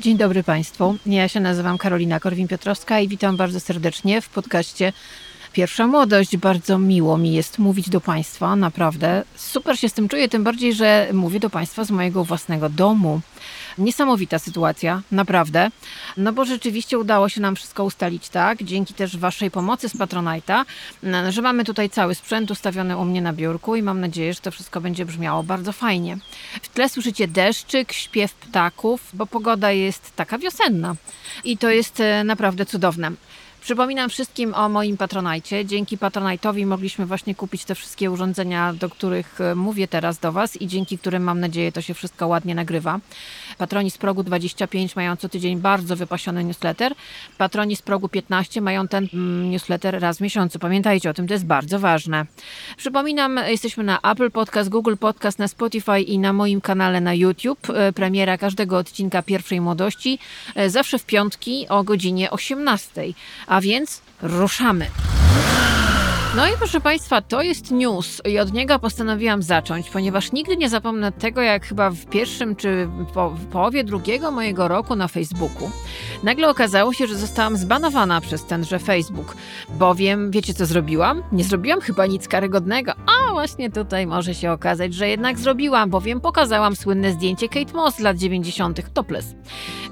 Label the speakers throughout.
Speaker 1: Dzień dobry Państwu. Ja się nazywam Karolina Korwin-Piotrowska i witam bardzo serdecznie w podcaście Pierwsza Młodość. Bardzo miło mi jest mówić do Państwa, naprawdę. Super się z tym czuję, tym bardziej, że mówię do Państwa z mojego własnego domu. Niesamowita sytuacja, naprawdę. No bo rzeczywiście udało się nam wszystko ustalić tak, dzięki też Waszej pomocy z Patronite'a, że mamy tutaj cały sprzęt ustawiony u mnie na biurku i mam nadzieję, że to wszystko będzie brzmiało bardzo fajnie. W tle słyszycie deszczyk, śpiew ptaków, bo pogoda jest taka wiosenna i to jest e, naprawdę cudowne. Przypominam wszystkim o moim Patronajcie. Dzięki Patronajtowi mogliśmy właśnie kupić te wszystkie urządzenia, do których e, mówię teraz do Was i dzięki którym mam nadzieję to się wszystko ładnie nagrywa. Patroni z progu 25 mają co tydzień bardzo wypasiony newsletter. Patroni z progu 15 mają ten mm, newsletter raz w miesiącu. Pamiętajcie o tym, to jest bardzo ważne. Przypominam, jesteśmy na Apple Podcast, Google Podcast, na Spotify i na moim kanale na YouTube. E, premiera każdego odcinka Pierwszej Młodości e, zawsze w piątki o godzinie 18. A więc ruszamy. No i proszę Państwa, to jest news i od niego postanowiłam zacząć, ponieważ nigdy nie zapomnę tego, jak chyba w pierwszym czy po, w połowie drugiego mojego roku na Facebooku nagle okazało się, że zostałam zbanowana przez tenże Facebook, bowiem wiecie co zrobiłam? Nie zrobiłam chyba nic karygodnego, a właśnie tutaj może się okazać, że jednak zrobiłam, bowiem pokazałam słynne zdjęcie Kate Moss z lat 90. topless.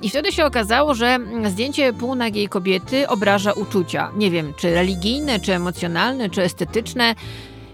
Speaker 1: I wtedy się okazało, że zdjęcie półnagiej kobiety obraża uczucia. Nie wiem, czy religijne, czy emocjonalne, czy estetyczne.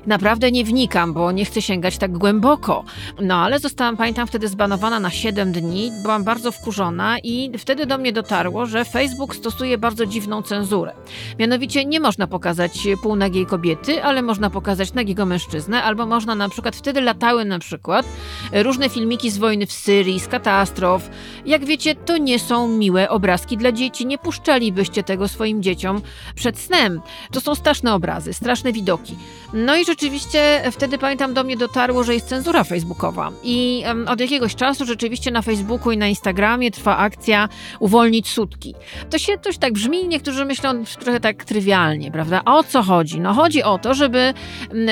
Speaker 1: Naprawdę nie wnikam, bo nie chcę sięgać tak głęboko. No ale zostałam, pamiętam, wtedy zbanowana na 7 dni. Byłam bardzo wkurzona i wtedy do mnie dotarło, że Facebook stosuje bardzo dziwną cenzurę. Mianowicie nie można pokazać półnagiej kobiety, ale można pokazać nagiego mężczyznę, albo można na przykład, wtedy latały na przykład różne filmiki z wojny w Syrii, z katastrof. Jak wiecie, to nie są miłe obrazki dla dzieci. Nie puszczalibyście tego swoim dzieciom przed snem. To są straszne obrazy, straszne widoki. No i rzeczywiście wtedy pamiętam do mnie dotarło, że jest cenzura facebookowa i od jakiegoś czasu rzeczywiście na Facebooku i na Instagramie trwa akcja uwolnić sutki. To się coś tak brzmi, niektórzy myślą trochę tak trywialnie, prawda? A o co chodzi? No chodzi o to, żeby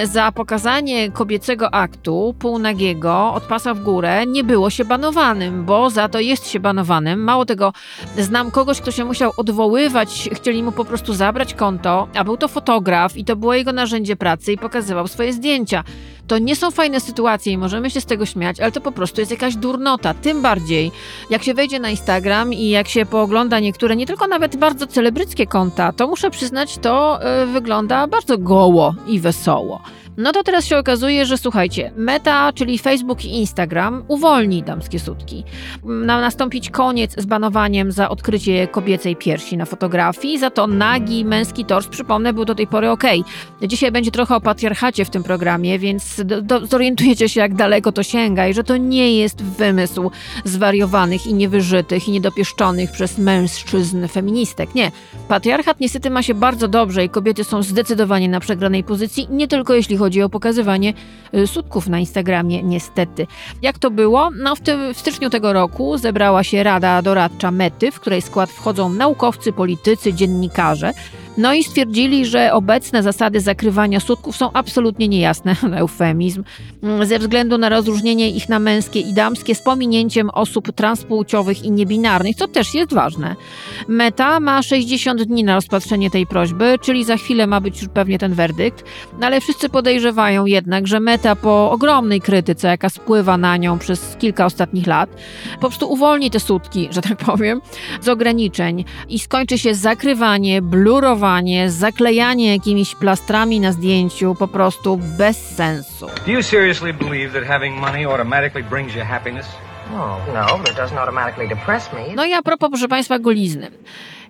Speaker 1: za pokazanie kobiecego aktu półnagiego od pasa w górę nie było się banowanym, bo za to jest się banowanym. Mało tego, znam kogoś, kto się musiał odwoływać, chcieli mu po prostu zabrać konto, a był to fotograf i to było jego narzędzie pracy i pokazywał pokazywał swoje zdjęcia. To nie są fajne sytuacje i możemy się z tego śmiać, ale to po prostu jest jakaś durnota. Tym bardziej, jak się wejdzie na Instagram i jak się poogląda niektóre, nie tylko nawet bardzo celebryckie konta, to muszę przyznać, to yy, wygląda bardzo goło i wesoło. No to teraz się okazuje, że słuchajcie, Meta, czyli Facebook i Instagram uwolni damskie sutki. Ma nastąpić koniec z banowaniem za odkrycie kobiecej piersi na fotografii, za to nagi męski tors, przypomnę, był do tej pory ok. Dzisiaj będzie trochę o patriarchacie w tym programie, więc do, do, zorientujecie się, jak daleko to sięga i że to nie jest wymysł zwariowanych i niewyżytych i niedopieszczonych przez mężczyzn feministek. Nie. Patriarchat niestety ma się bardzo dobrze i kobiety są zdecydowanie na przegranej pozycji, nie tylko jeśli chodzi o pokazywanie y, sutków na Instagramie, niestety. Jak to było? No w, tym, w styczniu tego roku zebrała się Rada Doradcza Mety, w której skład wchodzą naukowcy, politycy, dziennikarze. No i stwierdzili, że obecne zasady zakrywania sutków są absolutnie niejasne, eufemizm, ze względu na rozróżnienie ich na męskie i damskie z pominięciem osób transpłciowych i niebinarnych, co też jest ważne. Meta ma 60 dni na rozpatrzenie tej prośby, czyli za chwilę ma być już pewnie ten werdykt, no ale wszyscy podejrzewają jednak, że Meta po ogromnej krytyce, jaka spływa na nią przez kilka ostatnich lat, po prostu uwolni te sutki, że tak powiem, z ograniczeń i skończy się zakrywanie, blurowanie zaklejanie jakimiś plastrami na zdjęciu po prostu bez sensu. Do you seriously believe that having money automatically brings you happiness? No, no, but it doesn't automatically depress me. No i a propos, proszę Państwa, golizny.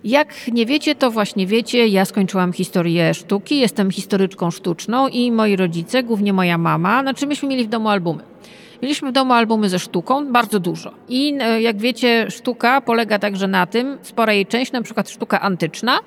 Speaker 1: Jak nie wiecie, to właśnie wiecie, ja skończyłam historię sztuki, jestem historyczką sztuczną i moi rodzice, głównie moja mama, znaczy myśmy mieli w domu albumy. Mieliśmy w domu albumy ze sztuką, bardzo dużo. I e, jak wiecie, sztuka polega także na tym, spora jej część, na przykład sztuka antyczna,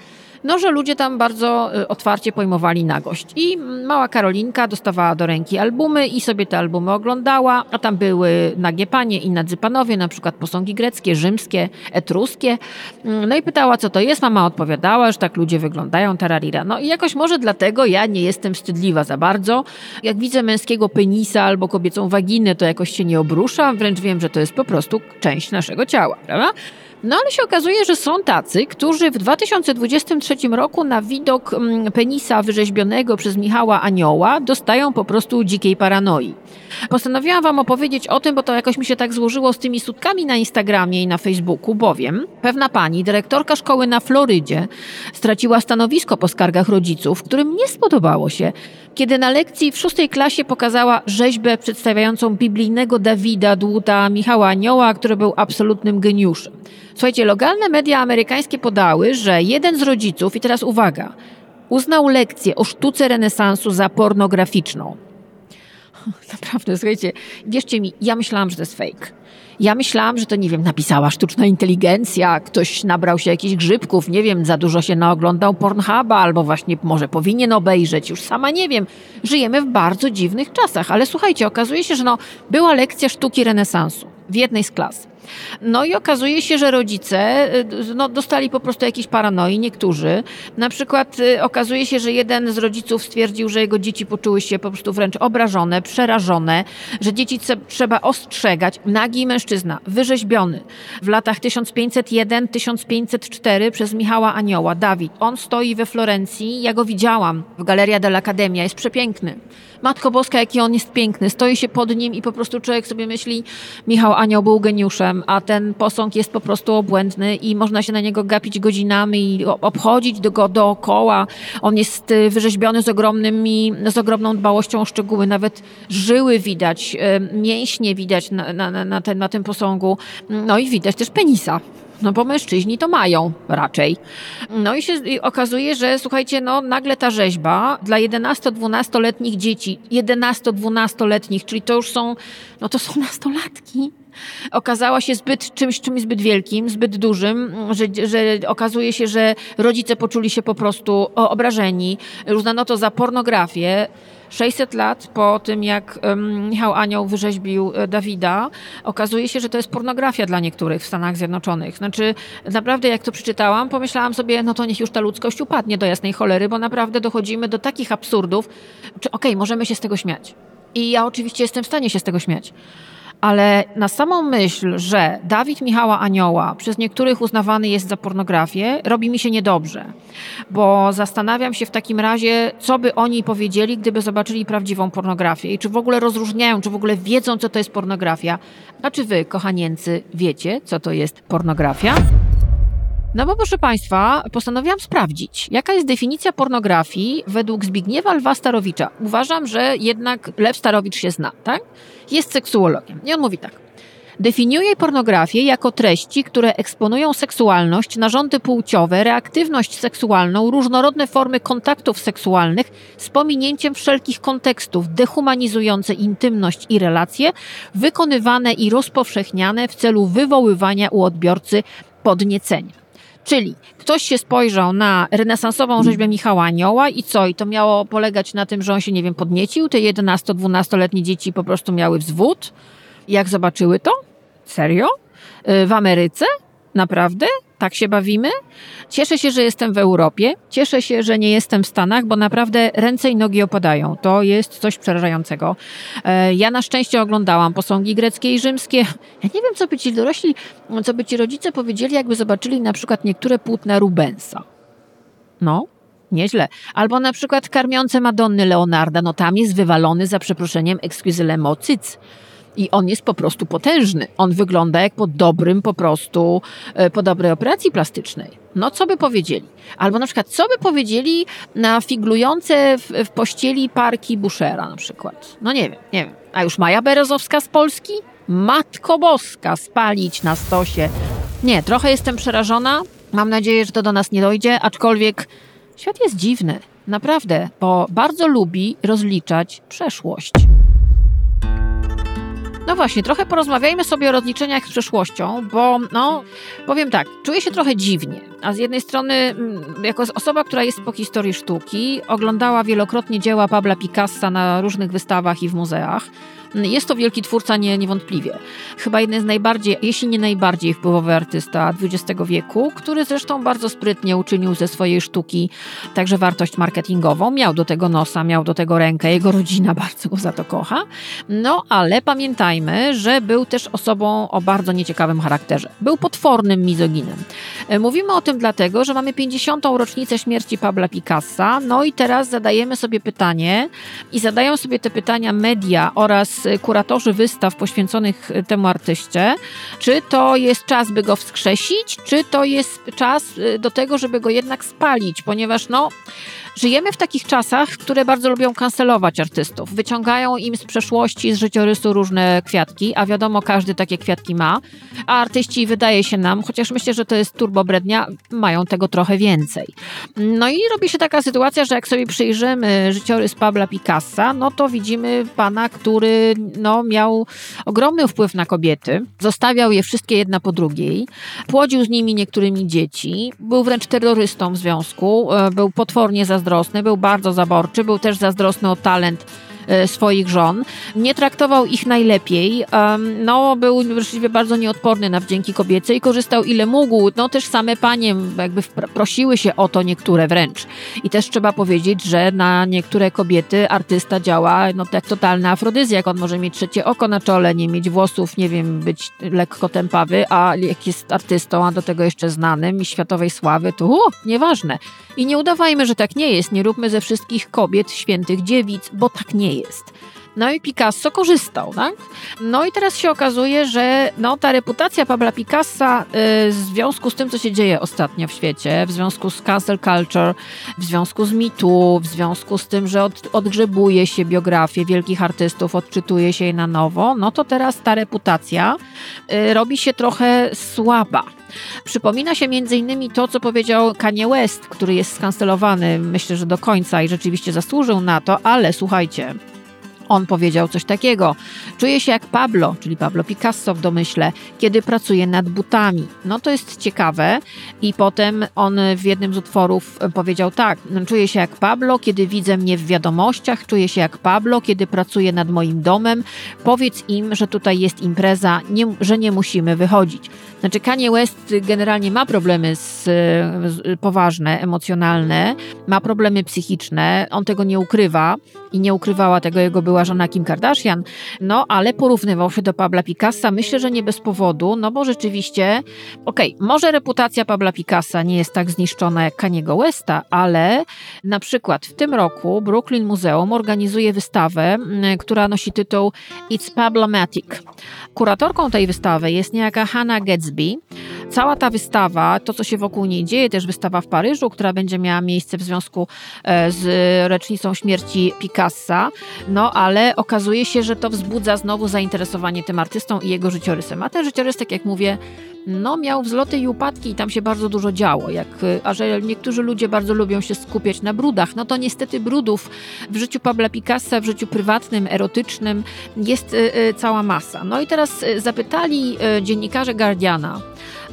Speaker 1: no, że ludzie tam bardzo y, otwarcie pojmowali nagość. I mała Karolinka dostawała do ręki albumy i sobie te albumy oglądała, a tam były nagie panie i nadzy panowie, na przykład posągi greckie, rzymskie, etruskie. Mm, no i pytała, co to jest. Mama odpowiadała, że tak ludzie wyglądają, tararira. No i jakoś może dlatego ja nie jestem wstydliwa za bardzo. Jak widzę męskiego penisa albo kobiecą waginę, to jakoś się nie obruszam, wręcz wiem, że to jest po prostu część naszego ciała, prawda? No ale się okazuje, że są tacy, którzy w 2023 roku na widok mm, penisa wyrzeźbionego przez Michała Anioła dostają po prostu dzikiej paranoi. Postanowiłam Wam opowiedzieć o tym, bo to jakoś mi się tak złożyło z tymi sutkami na Instagramie i na Facebooku, bowiem pewna pani, dyrektorka szkoły na Florydzie, straciła stanowisko po skargach rodziców, którym nie spodobało się, kiedy na lekcji w szóstej klasie pokazała rzeźbę przedstawiającą biblijnego Dawida, dłuta Michała Anioła, który był absolutnym geniuszem. Słuchajcie, lokalne media amerykańskie podały, że jeden z rodziców, i teraz uwaga, uznał lekcję o sztuce renesansu za pornograficzną. Naprawdę, słuchajcie, wierzcie mi, ja myślałam, że to jest fake. Ja myślałam, że to, nie wiem, napisała sztuczna inteligencja, ktoś nabrał się jakichś grzybków, nie wiem, za dużo się naoglądał Pornhuba, albo właśnie może powinien obejrzeć, już sama nie wiem. Żyjemy w bardzo dziwnych czasach, ale słuchajcie, okazuje się, że no, była lekcja sztuki renesansu w jednej z klas. No i okazuje się, że rodzice y, no, dostali po prostu jakieś paranoi, niektórzy. Na przykład y, okazuje się, że jeden z rodziców stwierdził, że jego dzieci poczuły się po prostu wręcz obrażone, przerażone, że dzieci trzeba ostrzegać. Nagi mężczyzna, wyrzeźbiony w latach 1501-1504 przez Michała Anioła, Dawid. On stoi we Florencji, ja go widziałam w Galeria dell'Accademia, jest przepiękny. Matko Boska, jaki on jest piękny. Stoi się pod nim i po prostu człowiek sobie myśli, Michał Anioł był geniuszem, a ten posąg jest po prostu obłędny i można się na niego gapić godzinami i obchodzić go dookoła. On jest y, wyrzeźbiony z, ogromnymi, z ogromną dbałością o szczegóły. Nawet żyły widać, y, mięśnie widać na, na, na, ten, na tym posągu. No i widać też penisa. No bo mężczyźni to mają raczej. No i się okazuje, że słuchajcie, no nagle ta rzeźba dla 11-12-letnich dzieci, 11-12-letnich, czyli to już są, no to są nastolatki, okazała się zbyt czymś, czymś zbyt wielkim, zbyt dużym, że, że okazuje się, że rodzice poczuli się po prostu obrażeni. Uznano to za pornografię. 600 lat po tym, jak Michał Anioł wyrzeźbił e, Dawida, okazuje się, że to jest pornografia dla niektórych w Stanach Zjednoczonych. Znaczy, naprawdę jak to przeczytałam, pomyślałam sobie, no to niech już ta ludzkość upadnie do jasnej cholery, bo naprawdę dochodzimy do takich absurdów, czy okej, okay, możemy się z tego śmiać. I ja oczywiście jestem w stanie się z tego śmiać ale na samą myśl, że Dawid Michała Anioła przez niektórych uznawany jest za pornografię, robi mi się niedobrze, bo zastanawiam się w takim razie, co by oni powiedzieli, gdyby zobaczyli prawdziwą pornografię i czy w ogóle rozróżniają, czy w ogóle wiedzą, co to jest pornografia. A czy wy, kochanieńcy, wiecie, co to jest pornografia? No bo proszę Państwa, postanowiłam sprawdzić, jaka jest definicja pornografii według Zbigniewa Lwa Starowicza. Uważam, że jednak Lew Starowicz się zna, tak? Jest seksuologiem. I on mówi tak. Definiuje pornografię jako treści, które eksponują seksualność, narządy płciowe, reaktywność seksualną, różnorodne formy kontaktów seksualnych z pominięciem wszelkich kontekstów, dehumanizujące intymność i relacje, wykonywane i rozpowszechniane w celu wywoływania u odbiorcy podniecenia. Czyli ktoś się spojrzał na renesansową rzeźbę Michała Anioła i co? I to miało polegać na tym, że on się, nie wiem, podniecił? Te 11-12-letnie dzieci po prostu miały wzwód? Jak zobaczyły to? Serio? Y, w Ameryce? Naprawdę? Tak się bawimy? Cieszę się, że jestem w Europie. Cieszę się, że nie jestem w Stanach, bo naprawdę ręce i nogi opadają. To jest coś przerażającego. E, ja na szczęście oglądałam posągi greckie i rzymskie. Ja nie wiem, co by ci dorośli, co by ci rodzice powiedzieli, jakby zobaczyli na przykład niektóre płótna Rubensa. No, Nieźle. Albo na przykład karmiące Madonny Leonarda, no tam jest wywalony za przeproszeniem exquise cyc. I on jest po prostu potężny. On wygląda jak po dobrym, po prostu, e, po dobrej operacji plastycznej. No, co by powiedzieli? Albo na przykład, co by powiedzieli na figlujące w, w pościeli parki Bushera na przykład? No nie wiem, nie wiem. A już Maja Berezowska z Polski? Matko Boska, spalić na stosie. Nie, trochę jestem przerażona. Mam nadzieję, że to do nas nie dojdzie, aczkolwiek świat jest dziwny. Naprawdę, bo bardzo lubi rozliczać przeszłość. No właśnie, trochę porozmawiajmy sobie o rozliczeniach z przeszłością, bo no, powiem tak, czuję się trochę dziwnie. A z jednej strony, mm, jako osoba, która jest po historii sztuki, oglądała wielokrotnie dzieła Pabla Picassa na różnych wystawach i w muzeach, Jest to wielki twórca nie, niewątpliwie. Chyba jeden z najbardziej, jeśli nie najbardziej wpływowy artysta XX wieku, który zresztą bardzo sprytnie uczynił ze swojej sztuki także wartość marketingową. Miał do tego nosa, miał do tego rękę, jego rodzina bardzo go za to kocha. No ale pamiętajmy, że był też osobą o bardzo nieciekawym charakterze. Był potwornym mizoginem. E, mówimy o tym dlatego, że mamy 50. rocznicę śmierci Pabla Picassa, no i teraz zadajemy sobie pytanie i zadają sobie te pytania media oraz kuratorzy wystaw poświęconych temu artyście, czy to jest czas, by go wskrzesić, czy to jest czas y, do tego, żeby go jednak spalić, ponieważ no Żyjemy w takich czasach, które bardzo lubią kancelować artystów. Wyciągają im z przeszłości, z życiorysu różne kwiatki, a wiadomo, każdy takie kwiatki ma. A artyści, wydaje się nam, chociaż myślę, że to jest turbobrednia, mają tego trochę więcej. No i robi się taka sytuacja, że jak sobie przyjrzymy życiorys Pabla Picassa, no to widzimy pana, który no, miał ogromny wpływ na kobiety. Zostawiał je wszystkie jedna po drugiej. Płodził z nimi niektórymi dzieci. Był wręcz terrorystą w związku. E, był potwornie zazdrosny był bardzo zaborczy, był też zazdrosny o talent swoich żon. Nie traktował ich najlepiej. No, był właściwie bardzo nieodporny na wdzięki kobiece i korzystał ile mógł. No, też same panie jakby prosiły się o to niektóre wręcz. I też trzeba powiedzieć, że na niektóre kobiety artysta działa no, jak totalny afrodyzjak. On może mieć trzecie oko na czole, nie mieć włosów, nie wiem, być lekko tępawy, a jak jest artystą, a do tego jeszcze znanym i światowej sławy, to uh, nieważne. I nie udawajmy, że tak nie jest. Nie róbmy ze wszystkich kobiet świętych dziewic, bo tak nie jest. No i Picasso korzystał, tak? No i teraz się okazuje, że no, ta reputacja Pabla Picassa y, w związku z tym, co się dzieje ostatnio w świecie, w związku z cancel culture, w związku z mitu, w związku z tym, że od, odgrzebuje się biografię wielkich artystów, odczytuje się je na nowo, no to teraz ta reputacja y, robi się trochę słaba. Przypomina się innymi to, co powiedział Kanye West, który jest skancelowany, myślę, że do końca i rzeczywiście zasłużył na to, ale słuchajcie, on powiedział coś takiego. Czuję się jak Pablo, czyli Pablo Picasso w domyśle, kiedy pracuje nad butami. No to jest ciekawe. I potem on w jednym z utworów powiedział tak. Czuję się jak Pablo, kiedy widzę mnie w wiadomościach. Czuję się jak Pablo, kiedy pracuję nad moim domem. Powiedz im, że tutaj jest impreza, nie, że nie musimy wychodzić. Znaczy Kanye West generalnie ma problemy z, z, poważne, emocjonalne, ma problemy psychiczne. On tego nie ukrywa i nie ukrywała tego jego była żona Kim Kardashian, no ale porównywał się do Pabla Picassa, myślę, że nie bez powodu, no bo rzeczywiście, okej, okay, może reputacja Pabla Picassa nie jest tak zniszczona jak Kaniego Westa, ale na przykład w tym roku Brooklyn Muzeum organizuje wystawę, która nosi tytuł It's Pablomatic. Kuratorką tej wystawy jest niejaka Hannah Gatsby. Cała ta wystawa, to co się wokół niej dzieje, też wystawa w Paryżu, która będzie miała miejsce w związku e, z rocznicą śmierci Picassa, no ale okazuje się, że to wzbudza znowu zainteresowanie tym artystą i jego życiorysem. A ten życiorys, tak jak mówię, no miał wzloty i upadki i tam się bardzo dużo działo. Jak, a że niektórzy ludzie bardzo lubią się skupiać na brudach, no to niestety brudów w życiu Pabla Picassa, w życiu prywatnym, erotycznym jest y, cała masa. No i teraz zapytali dziennikarze Guardiana,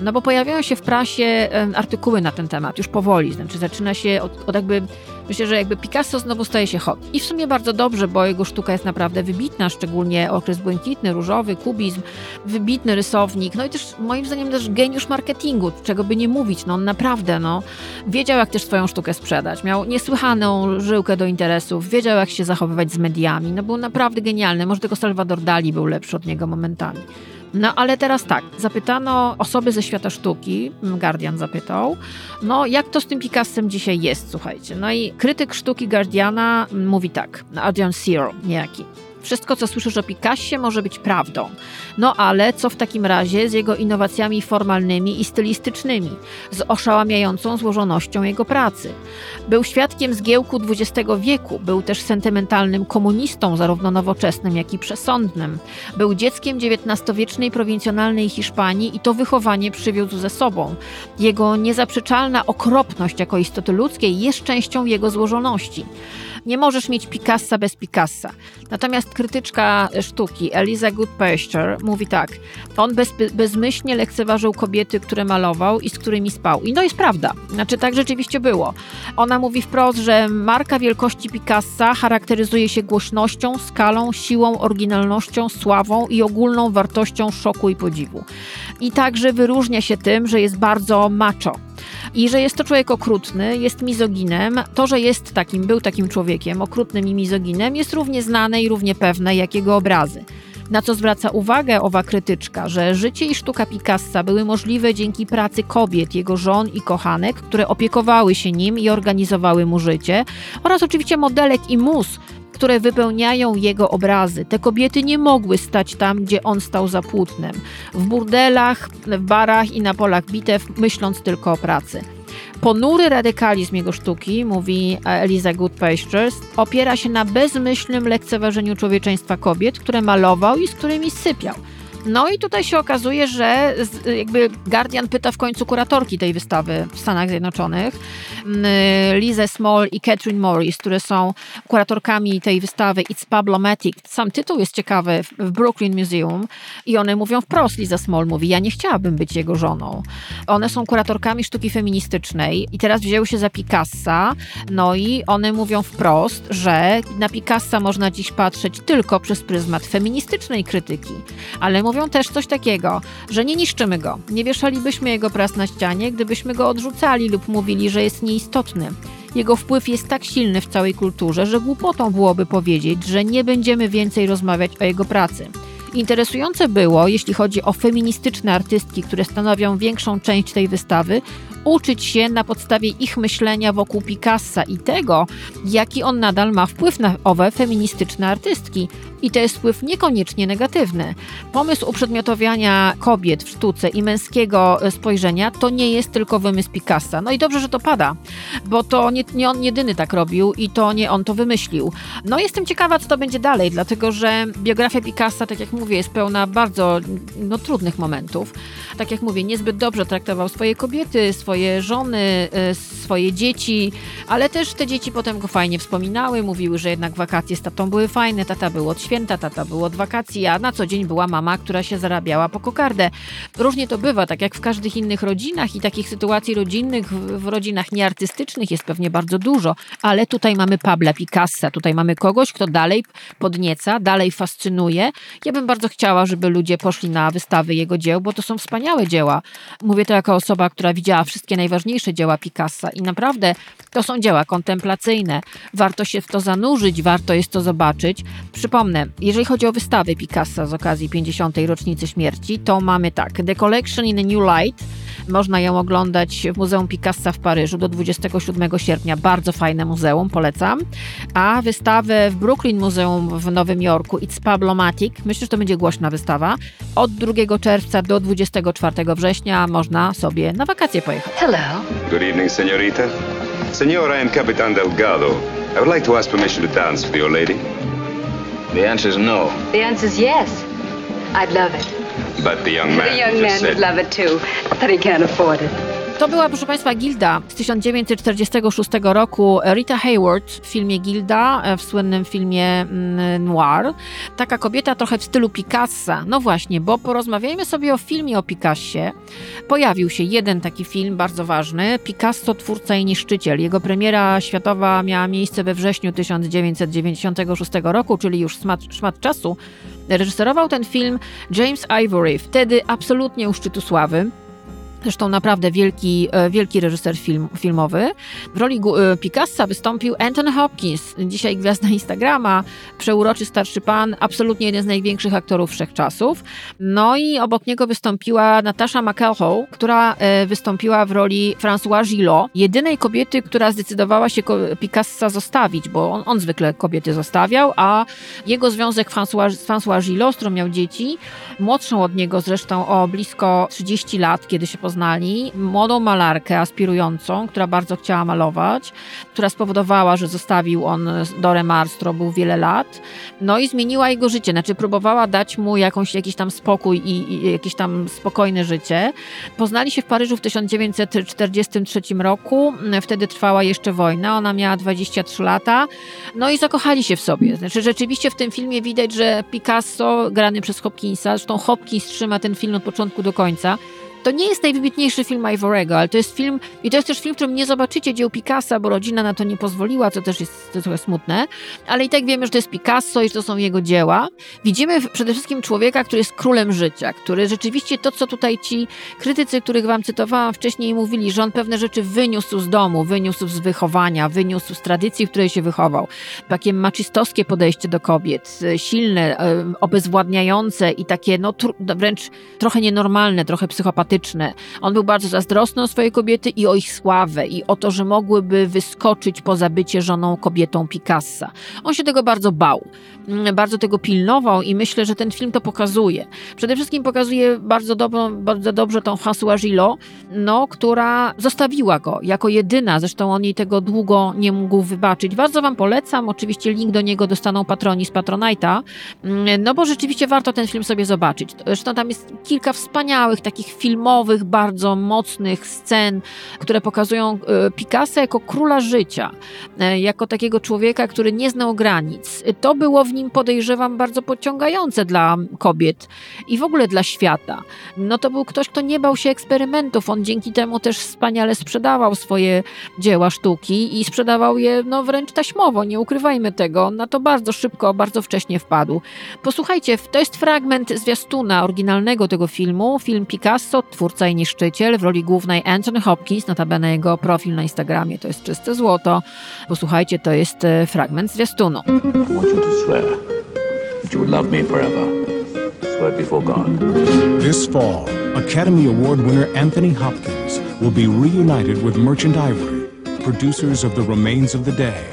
Speaker 1: no bo pojawiają się w prasie artykuły na ten temat, już powoli, znaczy zaczyna się od, od jakby Myślę, że jakby Picasso znowu staje się hot. I w sumie bardzo dobrze, bo jego sztuka jest naprawdę wybitna, szczególnie okres błękitny, różowy, kubizm, wybitny rysownik, no i też moim zdaniem też geniusz marketingu, czego by nie mówić, no on naprawdę, no, wiedział jak też swoją sztukę sprzedać, miał niesłychaną żyłkę do interesów, wiedział jak się zachowywać z mediami, no był naprawdę genialny, może tylko Salvador Dali był lepszy od niego momentami. No ale teraz tak, zapytano osoby ze świata sztuki, Guardian zapytał, no jak to z tym Picassem dzisiaj jest, słuchajcie. No i krytyk sztuki Guardiana mówi tak, Adrian Zero niejaki. Wszystko, co słyszysz o Picassie, może być prawdą. No ale co w takim razie z jego innowacjami formalnymi i stylistycznymi, z oszałamiającą złożonością jego pracy? Był świadkiem zgiełku XX wieku, był też sentymentalnym komunistą, zarówno nowoczesnym, jak i przesądnym. Był dzieckiem XIX-wiecznej prowincjonalnej Hiszpanii i to wychowanie przywiózł ze sobą. Jego niezaprzeczalna okropność jako istoty ludzkiej jest częścią jego złożoności. Nie możesz mieć Picassa bez Picassa. Natomiast krytyczka sztuki Eliza Goodpasture mówi tak. On bez, bezmyślnie lekceważył kobiety, które malował i z którymi spał. I no jest prawda. Znaczy tak rzeczywiście było. Ona mówi wprost, że marka wielkości Picassa charakteryzuje się głośnością, skalą, siłą, oryginalnością, sławą i ogólną wartością szoku i podziwu. I także wyróżnia się tym, że jest bardzo macho i że jest to człowiek okrutny, jest mizoginem. To, że jest takim, był takim człowiekiem, okrutnym i mizoginem, jest równie znane i równie pewne jak jego obrazy. Na co zwraca uwagę owa krytyczka, że życie i sztuka Picassa były możliwe dzięki pracy kobiet, jego żon i kochanek, które opiekowały się nim i organizowały mu życie, oraz oczywiście modelek i mus, które wypełniają jego obrazy. Te kobiety nie mogły stać tam, gdzie on stał za płótnem. W burdelach, w barach i na polach bitew, myśląc tylko o pracy. Ponury radykalizm jego sztuki, mówi Eliza Goodpastures, opiera się na bezmyślnym lekceważeniu człowieczeństwa kobiet, które malował i z którymi sypiał. No i tutaj się okazuje, że jakby Guardian pyta w końcu kuratorki tej wystawy w Stanach Zjednoczonych, mm, Lizę Small i Catherine Morris, które są kuratorkami tej wystawy It's Problematic. Sam tytuł jest ciekawy w Brooklyn Museum i one mówią wprost, Liza Small mówi, ja nie chciałabym być jego żoną. One są kuratorkami sztuki feministycznej i teraz wzięły się za Picassa, no i one mówią wprost, że na Picassa można dziś patrzeć tylko przez pryzmat feministycznej krytyki, ale mówią też coś takiego, że nie niszczymy go, nie wieszalibyśmy jego prac na ścianie, gdybyśmy go odrzucali lub mówili, że jest nieistotny. Jego wpływ jest tak silny w całej kulturze, że głupotą byłoby powiedzieć, że nie będziemy więcej rozmawiać o jego pracy. Interesujące było, jeśli chodzi o feministyczne artystki, które stanowią większą część tej wystawy, uczyć się na podstawie ich myślenia wokół Picassa i tego, jaki on nadal ma wpływ na owe feministyczne artystki. I to jest wpływ niekoniecznie negatywny. Pomysł uprzedmiotowiania kobiet w sztuce i męskiego spojrzenia to nie jest tylko wymysł Picassa. No i dobrze, że to pada, bo to nie, nie on jedyny tak robił i to nie on to wymyślił. No jestem ciekawa, co to będzie dalej, dlatego że biografia Picassa, tak jak mówię, jest pełna bardzo no, trudnych momentów. Tak jak mówię, niezbyt dobrze traktował swoje kobiety, swoje żony, e, swoje dzieci, ale też te dzieci potem go fajnie wspominały, mówiły, że jednak wakacje z tatą były fajne, tata był od święta, tata był od wakacji, a na co dzień była mama, która się zarabiała po kokardę. Różnie to bywa, tak jak w każdych innych rodzinach i takich sytuacji rodzinnych w, rodzinach nieartystycznych jest pewnie bardzo dużo, ale tutaj mamy Pabla Picassa, tutaj mamy kogoś, kto dalej podnieca, dalej fascynuje. Ja bym bardzo chciała, żeby ludzie poszli na wystawy jego dzieł, bo to są wspaniałe dzieła. Mówię to jako osoba, która widziała wszystkie najważniejsze dzieła Picassa i naprawdę to są dzieła kontemplacyjne. Warto się w to zanurzyć, warto jest to zobaczyć. Przypomnę, jeżeli chodzi o wystawę Picassa z okazji 50. rocznicy śmierci, to mamy tak: The Collection in a New Light. Można ją oglądać w Muzeum Picassa w Paryżu do 27 sierpnia. Bardzo fajne muzeum, polecam. A wystawę w Brooklyn Muzeum w Nowym Jorku It's Pablomatic. Myślę, że to będzie głośna wystawa. Od 2 czerwca do 24 września można sobie na wakacje pojechać.
Speaker 2: Hello. Good evening, señorita. Senor, I am Capitan Delgado. I would like to ask permission to dance with your lady. The answer is no.
Speaker 3: The answer is yes. I'd love it.
Speaker 2: But the young man
Speaker 3: The young man would love it too, but he can't afford it.
Speaker 1: To była, proszę Państwa, Gilda z 1946 roku. Rita Hayward w filmie Gilda, e, w słynnym filmie mm, Noir. Taka kobieta trochę w stylu Picassa. No właśnie, bo porozmawiajmy sobie o filmie o Picassie. Pojawił się jeden taki film bardzo ważny, Picasso, twórca i niszczyciel. Jego premiera światowa miała miejsce we wrześniu 1996 roku, czyli już szmat, szmat czasu. Reżyserował ten film James Ivory, wtedy absolutnie u szczytu sławy. Zresztą naprawdę wielki, e, wielki reżyser film, filmowy. W roli e, Picassa wystąpił Anthony Hopkins, dzisiaj gwiazda Instagrama, przeuroczy starszy pan, absolutnie jeden z największych aktorów wszechczasów. No i obok niego wystąpiła Natasha McElhoe, która e, wystąpiła w roli François Gillot, jedynej kobiety, która zdecydowała się Picassa zostawić, bo on, on zwykle kobiety zostawiał, a jego związek François, François Gillot, z którą miał dzieci, młodszą od niego zresztą o blisko 30 lat, kiedy się poznali, poznali młodą malarkę aspirującą, która bardzo chciała malować, która spowodowała, że zostawił on Dorę Mars, którą był wiele lat, no i zmieniła jego życie, znaczy próbowała dać mu jakąś, jakiś tam spokój i, i jakieś tam spokojne życie. Poznali się w Paryżu w 1943 roku, wtedy trwała jeszcze wojna, ona miała 23 lata, no i zakochali się w sobie. Znaczy rzeczywiście w tym filmie widać, że Picasso, grany przez Hopkinsa, zresztą Hopkins trzyma ten film od początku do końca, to nie jest najwybitniejszy film Ivorego, ale to jest film, i to jest też film, w którym nie zobaczycie dzieł Picassa, bo rodzina na to nie pozwoliła, co też jest trochę smutne, ale i tak wiemy, że to jest Picasso i że to są jego dzieła. Widzimy przede wszystkim człowieka, który jest królem życia, który rzeczywiście to, co tutaj ci krytycy, których wam cytowałam wcześniej, mówili, że on pewne rzeczy wyniósł z domu, wyniósł z wychowania, wyniósł z tradycji, w której się wychował. Takie maczystowskie podejście do kobiet, silne, obezwładniające i takie no, wręcz trochę nienormalne, trochę psychopatyczne on był bardzo zazdrosny o swoje kobiety i o ich sławę i o to, że mogłyby wyskoczyć poza bycie żoną kobietą Picassa. On się tego bardzo bał, bardzo tego pilnował i myślę, że ten film to pokazuje. Przede wszystkim pokazuje bardzo, dobrą, bardzo dobrze tą François Gillot, no, która zostawiła go jako jedyna, zresztą on jej tego długo nie mógł wybaczyć. Bardzo wam polecam, oczywiście link do niego dostaną patroni z Patronite'a, mm, no bo rzeczywiście warto ten film sobie zobaczyć. Zresztą tam jest kilka wspaniałych takich filmowych, bardzo mocnych scen, które pokazują e, Picassa jako króla życia, e, jako takiego człowieka, który nie znał granic. To było w nim, podejrzewam, bardzo pociągające dla kobiet i w ogóle dla świata. No to był ktoś, kto nie bał się eksperymentów. On dzięki temu też wspaniale sprzedawał swoje dzieła sztuki i sprzedawał je no, wręcz taśmowo, nie ukrywajmy tego. Na to bardzo szybko, bardzo wcześnie wpadł. Posłuchajcie, to jest fragment zwiastuna oryginalnego tego filmu, film Picasso, twórca i niszczyciel, w roli głównej Anthony Hopkins, notabene jego profil na Instagramie to jest czyste złoto. Posłuchajcie, to jest e, fragment zwiastunu.
Speaker 4: This fall, Academy Award winner Anthony Hopkins will be reunited with Merchant Ivory, producers of The Remains of the Day,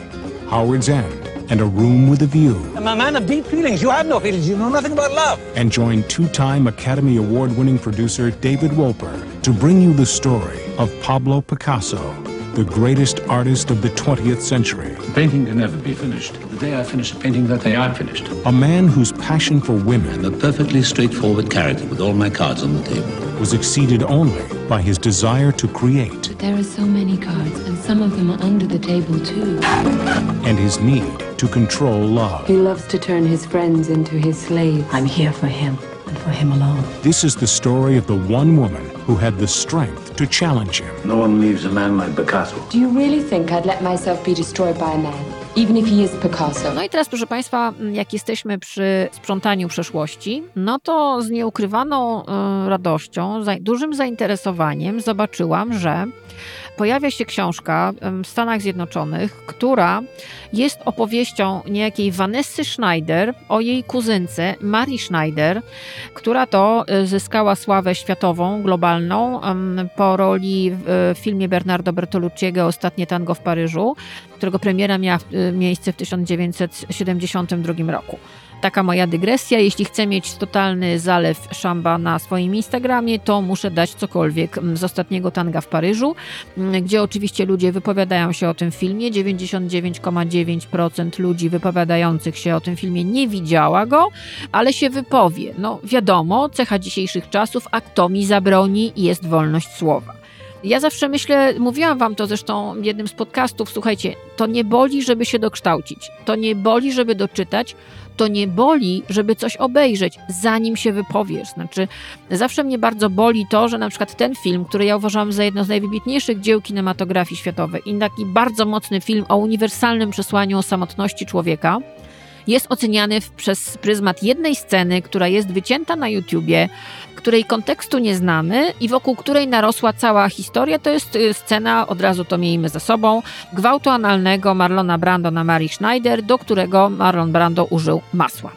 Speaker 4: Howard's End, and A Room with a View.
Speaker 5: I'm a man of deep feelings. You have no feelings. You know nothing about love.
Speaker 4: And join two-time Academy Award-winning producer David Wolper to bring you the story of Pablo Picasso, the greatest artist of the 20th century.
Speaker 6: The painting can never be finished. The day I finish a painting, that day I'm finished.
Speaker 4: A man whose passion for women...
Speaker 6: I'm a perfectly straightforward character with all my cards on the table
Speaker 4: was exceeded only by his desire to create.
Speaker 7: But there are so many cards, and some of them are under the table, too.
Speaker 4: And his need to control love.
Speaker 8: He loves to turn his friends into his slaves.
Speaker 9: I'm here for him, and for him alone.
Speaker 4: This is the story of the one woman who had the strength to challenge him.
Speaker 6: No one leaves a man like Picasso.
Speaker 8: Do you really think I'd let myself be destroyed by a man? Even if he is Picasso.
Speaker 1: No i teraz, proszę Państwa, jak jesteśmy przy sprzątaniu przeszłości, no to z nieukrywaną y, radością, dużym zainteresowaniem zobaczyłam, że pojawia się książka w Stanach Zjednoczonych, która jest opowieścią niejakiej Vanessy Schneider o jej kuzynce Marii Schneider, która to y, zyskała sławę światową, globalną po roli w filmie Bernardo Bertolucciego Ostatnie tango w Paryżu, którego premiera miała y, miejsce w 1972 roku. Taka moja dygresja. Jeśli chcę mieć totalny zalew szamba na swoim Instagramie, to muszę dać cokolwiek mm, z ostatniego tanga w Paryżu, mm, gdzie oczywiście ludzie wypowiadają się o tym filmie. 99,9% ludzi wypowiadających się o tym filmie nie widziała go, ale się wypowie. No wiadomo, cecha dzisiejszych czasów, a kto mi zabroni, jest wolność słowa. Ja zawsze myślę, mówiłam wam to zresztą w jednym z podcastów, słuchajcie, to nie boli, żeby się dokształcić, to nie boli, żeby doczytać, to nie boli, żeby coś obejrzeć, zanim się wypowiesz. Znaczy, zawsze mnie bardzo boli to, że na przykład ten film, który ja uważam za jedno z najwybitniejszych dzieł kinematografii światowej i taki bardzo mocny film o uniwersalnym przesłaniu o samotności człowieka, jest oceniany przez pryzmat jednej sceny, która jest wycięta na YouTubie, której kontekstu nie znamy i wokół której narosła cała historia. To jest y, scena, od razu to miejmy za sobą, gwałtu analnego Marlona Brando na Marii Schneider, do którego Marlon Brando użył masła.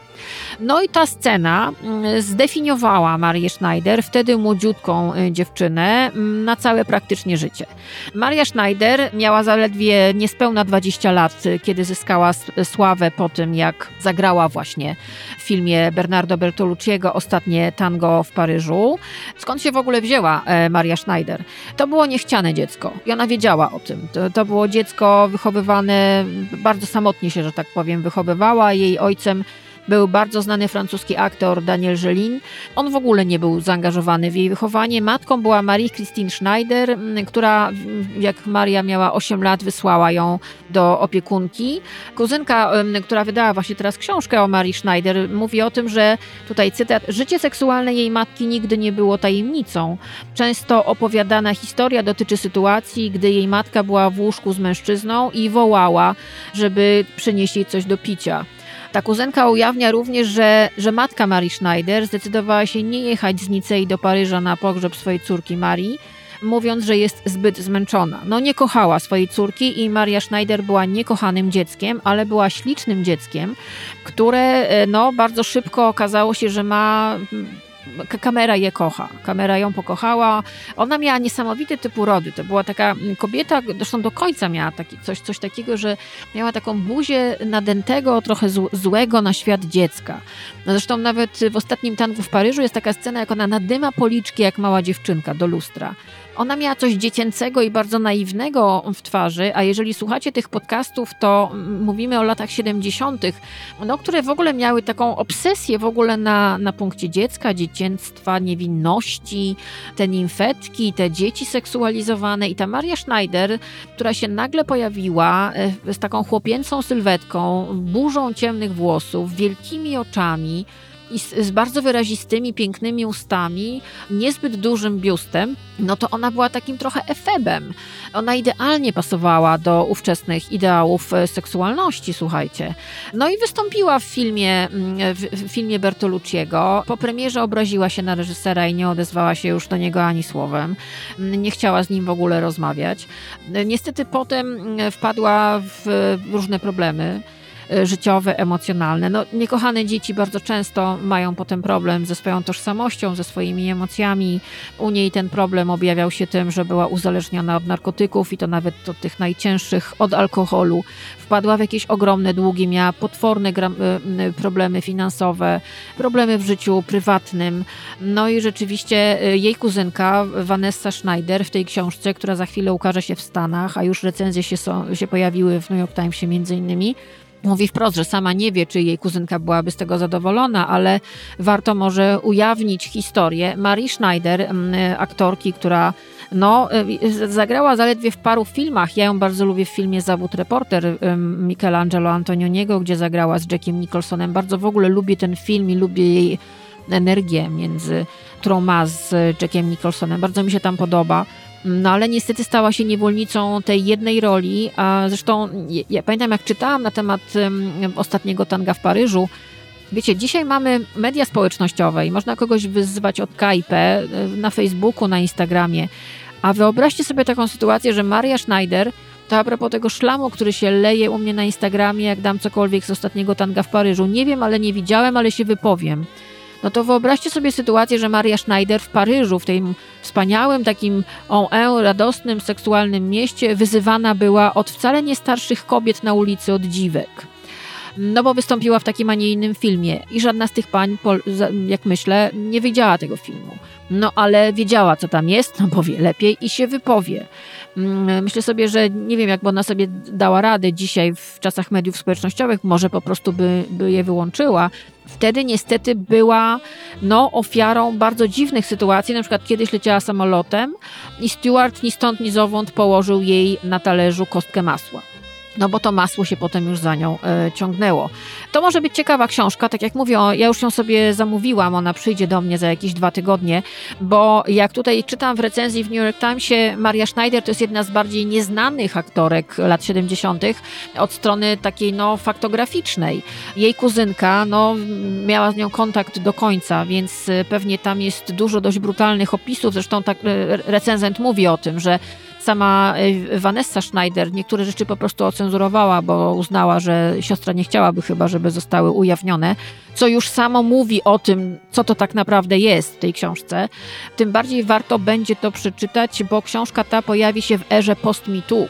Speaker 1: No i ta scena mm, zdefiniowała Marię Schneider, wtedy młodziutką y, dziewczynę, mm, na całe praktycznie życie. Maria Schneider miała zaledwie niespełna 20 lat, y, kiedy zyskała sławę po tym, jak zagrała właśnie w filmie Bernardo Bertolucciego Ostatnie tango w Paryżu. Skąd się w ogóle wzięła e, Maria Schneider? To było niechciane dziecko i ona wiedziała o tym. To, to było dziecko wychowywane, bardzo samotnie się, że tak powiem, wychowywała. Jej ojcem był bardzo znany francuski aktor Daniel Jelin. On w ogóle nie był zaangażowany w jej wychowanie. Matką była Marie-Christine Schneider, która jak Maria miała 8 lat, wysłała ją do opiekunki. Kuzynka, która wydała właśnie teraz książkę o Marii Schneider, mówi o tym, że tutaj cytat, życie seksualne jej matki nigdy nie było tajemnicą. Często opowiadana historia dotyczy sytuacji, gdy jej matka była w łóżku z mężczyzną i wołała, żeby przynieść jej coś do picia. Ta kuzynka ujawnia również, że, że matka Marii Schneider zdecydowała się nie jechać z Nicei do Paryża na pogrzeb swojej córki Marii, mówiąc, że jest zbyt zmęczona. No nie kochała swojej córki i Maria Schneider była niekochanym dzieckiem, ale była ślicznym dzieckiem, które e, no, bardzo szybko okazało się, że ma kamera je kocha. Kamera ją pokochała. Ona miała niesamowity typ urody. To była taka mm, kobieta, zresztą do końca miała taki, coś, coś takiego, że miała taką buzię nadętego, trochę złego na świat dziecka. No zresztą nawet w ostatnim tangu w Paryżu jest taka scena, jak ona nadyma policzki jak mała dziewczynka do lustra. Ona miała coś dziecięcego i bardzo naiwnego w twarzy, a jeżeli słuchacie tych podcastów, to mówimy o latach 70., no, które w ogóle miały taką obsesję w ogóle na, na punkcie dziecka, dzieciństwa, niewinności, te nimfetki, te dzieci seksualizowane. I ta Maria Schneider, która się nagle pojawiła e, z taką chłopięcą sylwetką, burzą ciemnych włosów, wielkimi oczami, i z, z, bardzo wyrazistymi, pięknymi ustami, niezbyt dużym biustem, no to ona była takim trochę efebem. Ona idealnie pasowała do ówczesnych ideałów e, seksualności, słuchajcie. No i wystąpiła w filmie, mm, w, w filmie Bertolucciego. Po premierze obraziła się na reżysera i nie odezwała się już do niego ani słowem. Mm, nie chciała z nim w ogóle rozmawiać. Niestety potem mm, wpadła w różne problemy. E, życiowe, emocjonalne. No, niekochane dzieci bardzo często mają potem problem ze swoją tożsamością, ze swoimi emocjami. U niej ten problem objawiał się tym, że była uzależniona od narkotyków i to nawet od tych najcięższych, od alkoholu. Wpadła w jakieś ogromne długi, miała potworne e, problemy finansowe, problemy w życiu prywatnym. No i rzeczywiście jej kuzynka Vanessa Schneider w tej książce, która za chwilę ukaże się w Stanach, a już recenzje się, są, się pojawiły w New York Timesie między innymi, Mówi wprost, że sama nie wie, czy jej kuzynka byłaby z tego zadowolona, ale warto może ujawnić historię Marii Schneider, mm, aktorki, która no, y, zagrała zaledwie w paru filmach. Ja ją bardzo lubię w filmie Zawód reporter Michelangelo Antonioniego, gdzie zagrała z Jackiem Nicholsonem. Bardzo w ogóle lubię ten film i lubię jej energię, między, którą ma z Jackiem Nicholsonem. Bardzo mi się tam podoba. No ale niestety stała się niewolnicą tej jednej roli, a zresztą ja pamiętam jak czytałam na temat ostatniego tanga w Paryżu, Wiecie, dzisiaj mamy media społecznościowe i można kogoś wyzywać od KIP e, na Facebooku, na Instagramie. A wyobraźcie sobie taką sytuację, że Maria Schneider, to a propos tego szlamu, który się leje u mnie na Instagramie, jak dam cokolwiek z ostatniego tanga w Paryżu. Nie wiem, ale nie widziałem, ale się wypowiem no to wyobraźcie sobie sytuację, że Maria Schneider w Paryżu, w tym wspaniałym, takim on radosnym, seksualnym mieście, wyzywana była od wcale nie starszych kobiet na ulicy, od dziwek. No bo wystąpiła w takim, a nie innym filmie i żadna z tych pań, jak myślę, nie widziała tego filmu. No ale wiedziała, co tam jest, no powie lepiej i się wypowie. Mm, myślę sobie, że nie wiem, jakby ona sobie dała radę dzisiaj w czasach mediów społecznościowych, może po prostu by, by je wyłączyła. Wtedy niestety była no, ofiarą bardzo dziwnych sytuacji. Na przykład kiedyś leciała samolotem i steward ni stąd, ni zowąd położył jej na talerzu kostkę masła no bo to masło się potem już za nią e, ciągnęło. To może być ciekawa książka, tak jak mówię, ja już ją sobie zamówiłam, ona przyjdzie do mnie za jakieś dwa tygodnie, bo jak tutaj czytam w recenzji w New York Timesie, Maria Schneider to jest jedna z bardziej nieznanych aktorek lat 70. od strony takiej no faktograficznej. Jej kuzynka, no miała z nią kontakt do końca, więc e, pewnie tam jest dużo dość brutalnych opisów, zresztą tak e, recenzent mówi o tym, że Sama y, Vanessa Schneider niektóre rzeczy po prostu ocenzurowała, bo uznała, że siostra nie chciałaby chyba, żeby zostały ujawnione, co już samo mówi o tym, co to tak naprawdę jest w tej książce. Tym bardziej warto będzie to przeczytać, bo książka ta pojawi się w erze post-MeToo.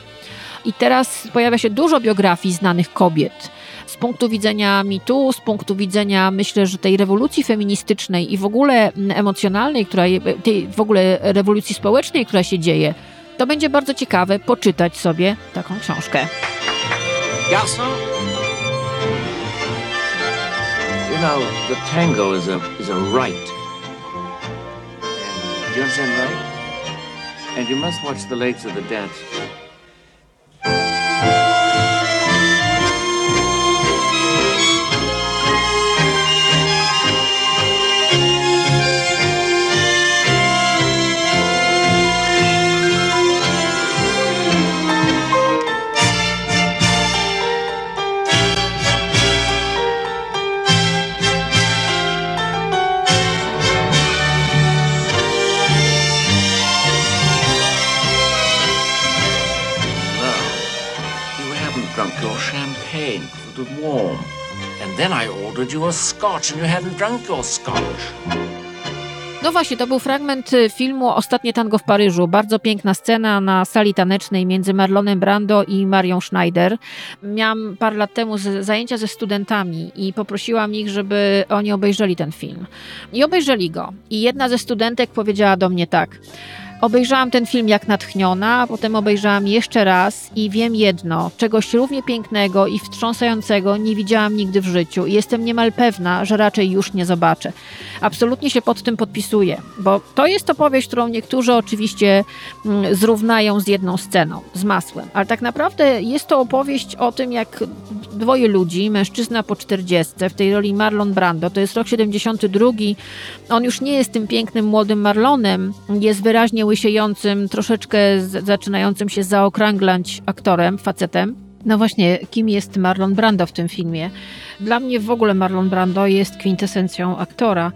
Speaker 1: I teraz pojawia się dużo biografii znanych kobiet. Z punktu widzenia mitu, z punktu widzenia myślę, że tej rewolucji feministycznej i w ogóle emocjonalnej, która, tej w ogóle rewolucji społecznej, która się dzieje, to będzie bardzo ciekawe poczytać sobie taką książkę.
Speaker 10: Garçon? You know, the tango is a, is a right. And you understand right? And you must watch the legs of the dancers. it warm. And then I ordered you a scotch and you hadn't drunk your scotch.
Speaker 1: No właśnie, to był fragment y, filmu Ostatnie tango w Paryżu. Bardzo piękna scena na sali tanecznej między Marlonem Brando i Marią Schneider. Miałam parę lat temu zajęcia ze studentami i poprosiłam ich, żeby oni obejrzeli ten film. I obejrzeli go. I jedna ze studentek powiedziała do mnie tak – Obejrzałam ten film jak natchniona, potem obejrzałam jeszcze raz i wiem jedno, czegoś równie pięknego i wstrząsającego nie widziałam nigdy w życiu i jestem niemal pewna, że raczej już nie zobaczę. Absolutnie się pod tym podpisuję, bo to jest opowieść, którą niektórzy oczywiście mm, zrównają z jedną sceną, z masłem, ale tak naprawdę jest to opowieść o tym, jak dwoje ludzi, mężczyzna po 40, w tej roli Marlon Brando, to jest rok 72, on już nie jest tym pięknym młodym Marlonem, jest wyraźnie łysiejącym, troszeczkę zaczynającym się zaokrąglać aktorem, facetem. No właśnie, kim jest Marlon Brando w tym filmie? Dla mnie w ogóle Marlon Brando jest kwintesencją aktora.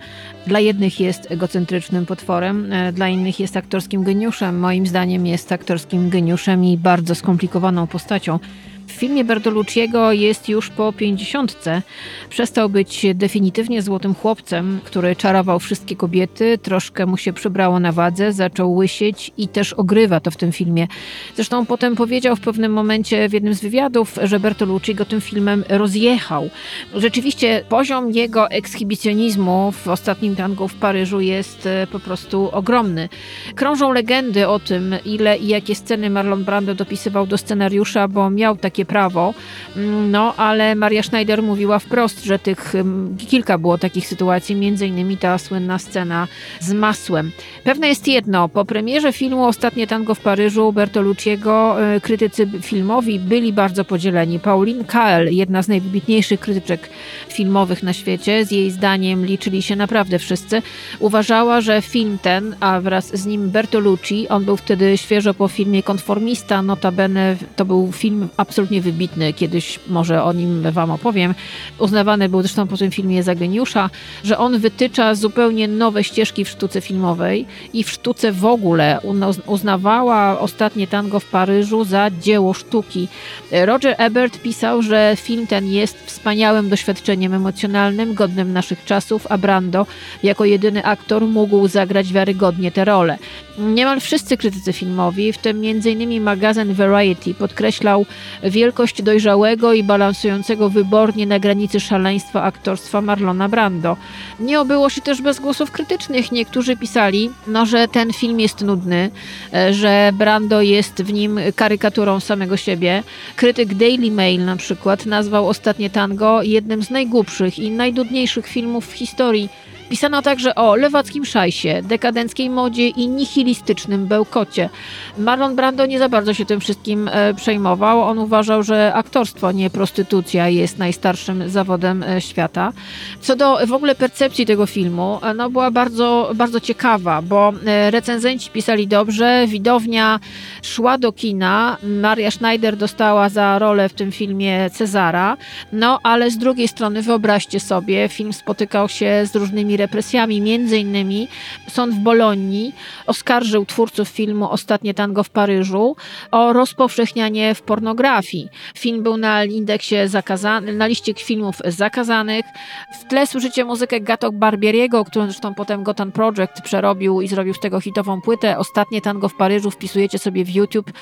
Speaker 1: Dla jednych jest egocentrycznym potworem, e, dla innych jest aktorskim geniuszem. Moim zdaniem jest aktorskim geniuszem i bardzo skomplikowaną postacią. W filmie Bertolucciego jest już po pięćdziesiątce. Przestał być definitywnie złotym chłopcem, który czarował wszystkie kobiety, troszkę mu się przybrało na wadze, zaczął łysieć i też ogrywa to w tym filmie. Zresztą potem powiedział w pewnym momencie w jednym z wywiadów, że Bertolucci go tym filmem rozjechał. Rzeczywiście poziom jego ekshibicjonizmu w ostatnim tangu w Paryżu jest e, po prostu ogromny. Krążą legendy o tym, ile i jakie sceny Marlon Brando dopisywał do scenariusza, bo miał takie takie prawo. Mm, no, ale Maria Schneider mówiła wprost, że tych mm, kilka było takich sytuacji, między innymi ta słynna scena z masłem. Pewne jest jedno, po premierze filmu Ostatnie tango w Paryżu Bertolucciego e, krytycy filmowi byli bardzo podzieleni. Pauline Kael, jedna z najwybitniejszych krytyczek filmowych na świecie, z jej zdaniem liczyli się naprawdę wszyscy, uważała, że film ten, a wraz z nim Bertolucci, on był wtedy świeżo po filmie Konformista, notabene to był film absolutnie absolutnie wybitny, kiedyś może o nim wam opowiem. Uznawany był zresztą po tym filmie za geniusza, że on wytycza zupełnie nowe ścieżki w sztuce filmowej i w sztuce w ogóle uznawała ostatnie tango w Paryżu za dzieło sztuki. Roger Ebert pisał, że film ten jest wspaniałym doświadczeniem emocjonalnym, godnym naszych czasów, a Brando jako jedyny aktor mógł zagrać wiarygodnie tę rolę. Niemal wszyscy krytycy filmowi, w tym m.in. magazyn Variety, podkreślał wielkość dojrzałego i balansującego wybornie na granicy szaleństwa aktorstwa Marlona Brando. Nie obyło się też bez głosów krytycznych. Niektórzy pisali, no, że ten film jest nudny, e, że Brando jest w nim karykaturą samego siebie. Krytyk Daily Mail na przykład nazwał Ostatnie Tango jednym z najgłupszych i najdudniejszych filmów w historii Pisano także o lewackim szajsie, dekadenckiej modzie i nihilistycznym bełkocie. Marlon Brando nie za bardzo się tym wszystkim e, przejmował. On uważał, że aktorstwo, nie prostytucja jest najstarszym zawodem e, świata. Co do w ogóle percepcji tego filmu, e, no była bardzo, bardzo ciekawa, bo recenzenci pisali dobrze, widownia szła do kina, Maria Schneider dostała za rolę w tym filmie Cezara, no ale z drugiej strony wyobraźcie sobie, film spotykał się z różnymi represjami, między innymi sąd w Bolonii oskarżył twórców filmu Ostatnie tango w Paryżu o rozpowszechnianie w pornografii. Film był na indeksie zakazany, na liście filmów zakazanych. W tle słyszycie muzykę Gato Barbieriego, którą zresztą potem Gotan Project przerobił i zrobił z tego hitową płytę. Ostatnie tango w Paryżu wpisujecie sobie w YouTube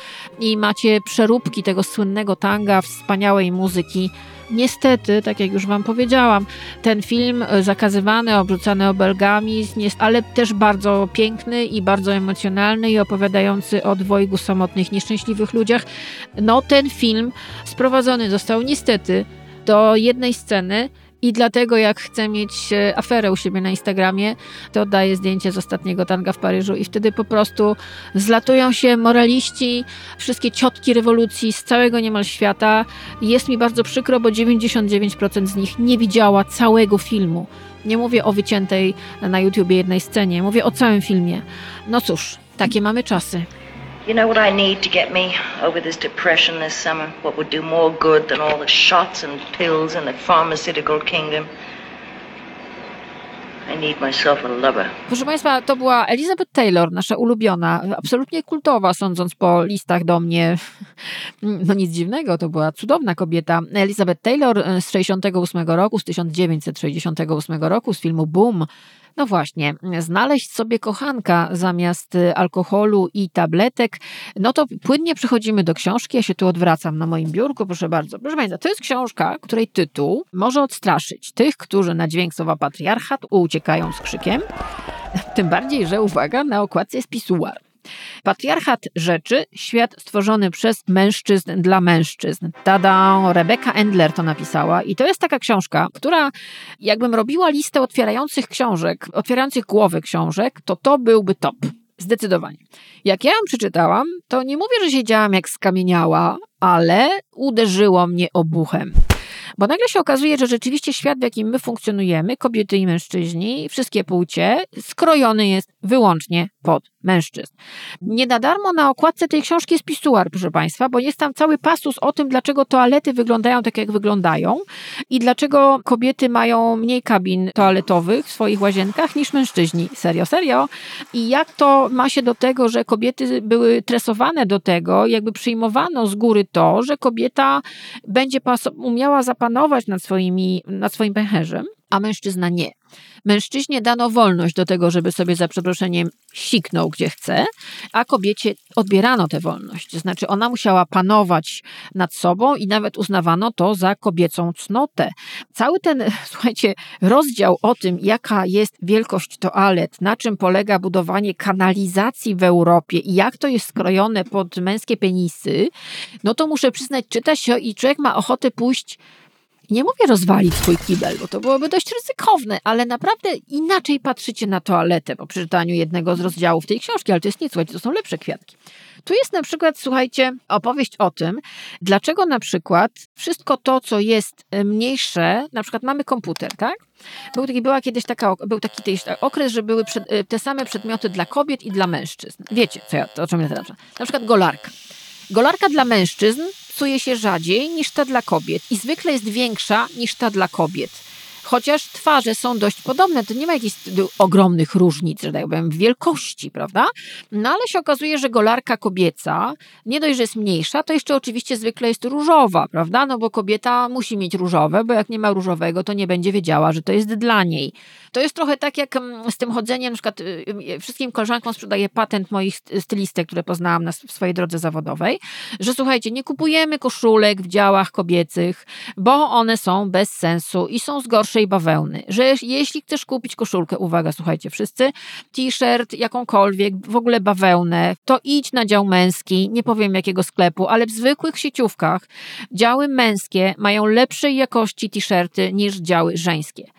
Speaker 1: i macie przeróbki tego słynnego tanga, wspaniałej muzyki. Niestety, tak jak już Wam powiedziałam, ten film e, zakazywany, obrzucany obelgami, ale też bardzo piękny i bardzo emocjonalny i opowiadający o dwojgu samotnych, nieszczęśliwych ludziach. No, ten film sprowadzony został niestety do jednej sceny, i dlatego, jak chcę mieć e, aferę u siebie na Instagramie, to daję zdjęcie z ostatniego tanga w Paryżu i wtedy po prostu zlatują się moraliści, wszystkie ciotki rewolucji z całego niemal świata. Jest mi bardzo przykro, bo 99% z nich nie widziała całego filmu. Nie mówię o wyciętej na YouTubie jednej scenie, mówię o całym filmie. No cóż, takie mamy czasy.
Speaker 11: You know what I need to get me over this depression this summer? What would do more good than all the shots and pills in the pharmaceutical kingdom? I need myself a lover.
Speaker 1: Proszę Państwa, to była Elizabeth Taylor, nasza ulubiona, absolutnie kultowa, sądząc po listach do mnie. No nic dziwnego, to była cudowna kobieta. Elizabeth Taylor z 68 roku, z 1968 roku, z filmu Boom. No właśnie, znaleźć sobie kochanka zamiast y, alkoholu i tabletek, no to płynnie przechodzimy do książki. Ja się tu odwracam na moim biurku, proszę bardzo. Proszę Państwa, to jest książka, której tytuł może odstraszyć tych, którzy na dźwięk słowa patriarchat uciekają z krzykiem. Tym bardziej, że uwaga, na okładce jest pisuar. Patriarchat rzeczy, świat stworzony przez mężczyzn dla mężczyzn. Tada, Rebecca Endler to napisała i to jest taka książka, która jakbym robiła listę otwierających książek, otwierających głowy książek, to to byłby top. Zdecydowanie. Jak ja ją przeczytałam, to nie mówię, że siedziałam jak skamieniała, ale uderzyło mnie obuchem. Bo nagle się okazuje, że rzeczywiście świat, w jakim my funkcjonujemy, kobiety i mężczyźni, wszystkie płcie, skrojony jest wyłącznie pod mężczyzn. Nie na darmo na okładce tej książki jest pisuar, proszę Państwa, bo jest tam cały pasus o tym, dlaczego toalety wyglądają tak, jak wyglądają i dlaczego kobiety mają mniej kabin toaletowych w swoich łazienkach niż mężczyźni. Serio, serio. I jak to ma się do tego, że kobiety były tresowane do tego, jakby przyjmowano z góry to, że kobieta będzie umiała zapanować nad, swoimi, nad swoim pęcherzem, a mężczyzna nie. Mężczyźnie dano wolność do tego, żeby sobie za przeproszeniem siknął gdzie chce, a kobiecie odbierano tę wolność. To znaczy ona musiała panować nad sobą i nawet uznawano to za kobiecą cnotę. Cały ten, słuchajcie, rozdział o tym, jaka jest wielkość toalet, na czym polega budowanie kanalizacji w Europie i jak to jest skrojone pod męskie penisy, no to muszę przyznać, czyta się i człowiek ma ochotę pójść nie mówię rozwalić swój kibel, bo to byłoby dość ryzykowne, ale naprawdę inaczej patrzycie na toaletę po przeczytaniu jednego z rozdziałów tej książki, ale to jest nic, słuchajcie, to są lepsze kwiatki. Tu jest na przykład, słuchajcie, opowieść o tym, dlaczego na przykład wszystko to, co jest e, mniejsze, na przykład mamy komputer, tak? Był taki, była kiedyś taka, był taki okres, że były przed, e, te same przedmioty dla kobiet i dla mężczyzn. Wiecie, co ja, o czym ja teraz Na przykład golarka. Golarka dla mężczyzn psuje się rzadziej niż ta dla kobiet i zwykle jest większa niż ta dla kobiet. Chociaż twarze są dość podobne, to nie ma jakichś ogromnych różnic, że tak powiem, wielkości, prawda? No ale się okazuje, że golarka kobieca nie dość, że jest mniejsza, to jeszcze oczywiście zwykle jest różowa, prawda? No bo kobieta musi mieć różowe, bo jak nie ma różowego, to nie będzie wiedziała, że to jest dla niej. To jest trochę tak jak mm, z tym chodzeniem, na przykład y, y, wszystkim koleżankom sprzedaję patent moich stylistek, które poznałam na, w swojej drodze zawodowej, że słuchajcie, nie kupujemy koszulek w działach kobiecych, bo one są bez sensu i są z gorszej bawełny. Że jeśli chcesz kupić koszulkę, uwaga, słuchajcie wszyscy, t-shirt, jakąkolwiek, w ogóle bawełnę, to idź na dział męski, nie powiem jakiego sklepu, ale w zwykłych sieciówkach działy męskie mają lepszej jakości t-shirty niż działy żeńskie.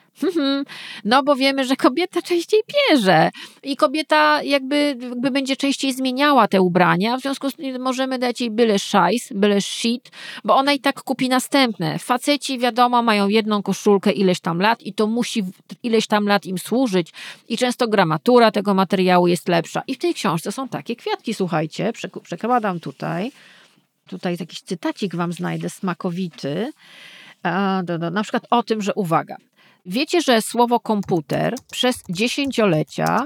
Speaker 1: No bo wiemy, że kobieta częściej bierze i kobieta jakby, jakby będzie częściej zmieniała te ubrania, w związku z tym możemy dać jej byle szajs, byle shit, bo ona i tak kupi następne. Faceci wiadomo mają jedną koszulkę ileś tam lat i to musi ileś tam lat im służyć i często gramatura tego materiału jest lepsza. I w tej książce są takie kwiatki, słuchajcie, przekładam tutaj, tutaj jakiś cytacik wam znajdę, smakowity, na przykład o tym, że uwaga, Wiecie, że słowo komputer przez dziesięciolecia,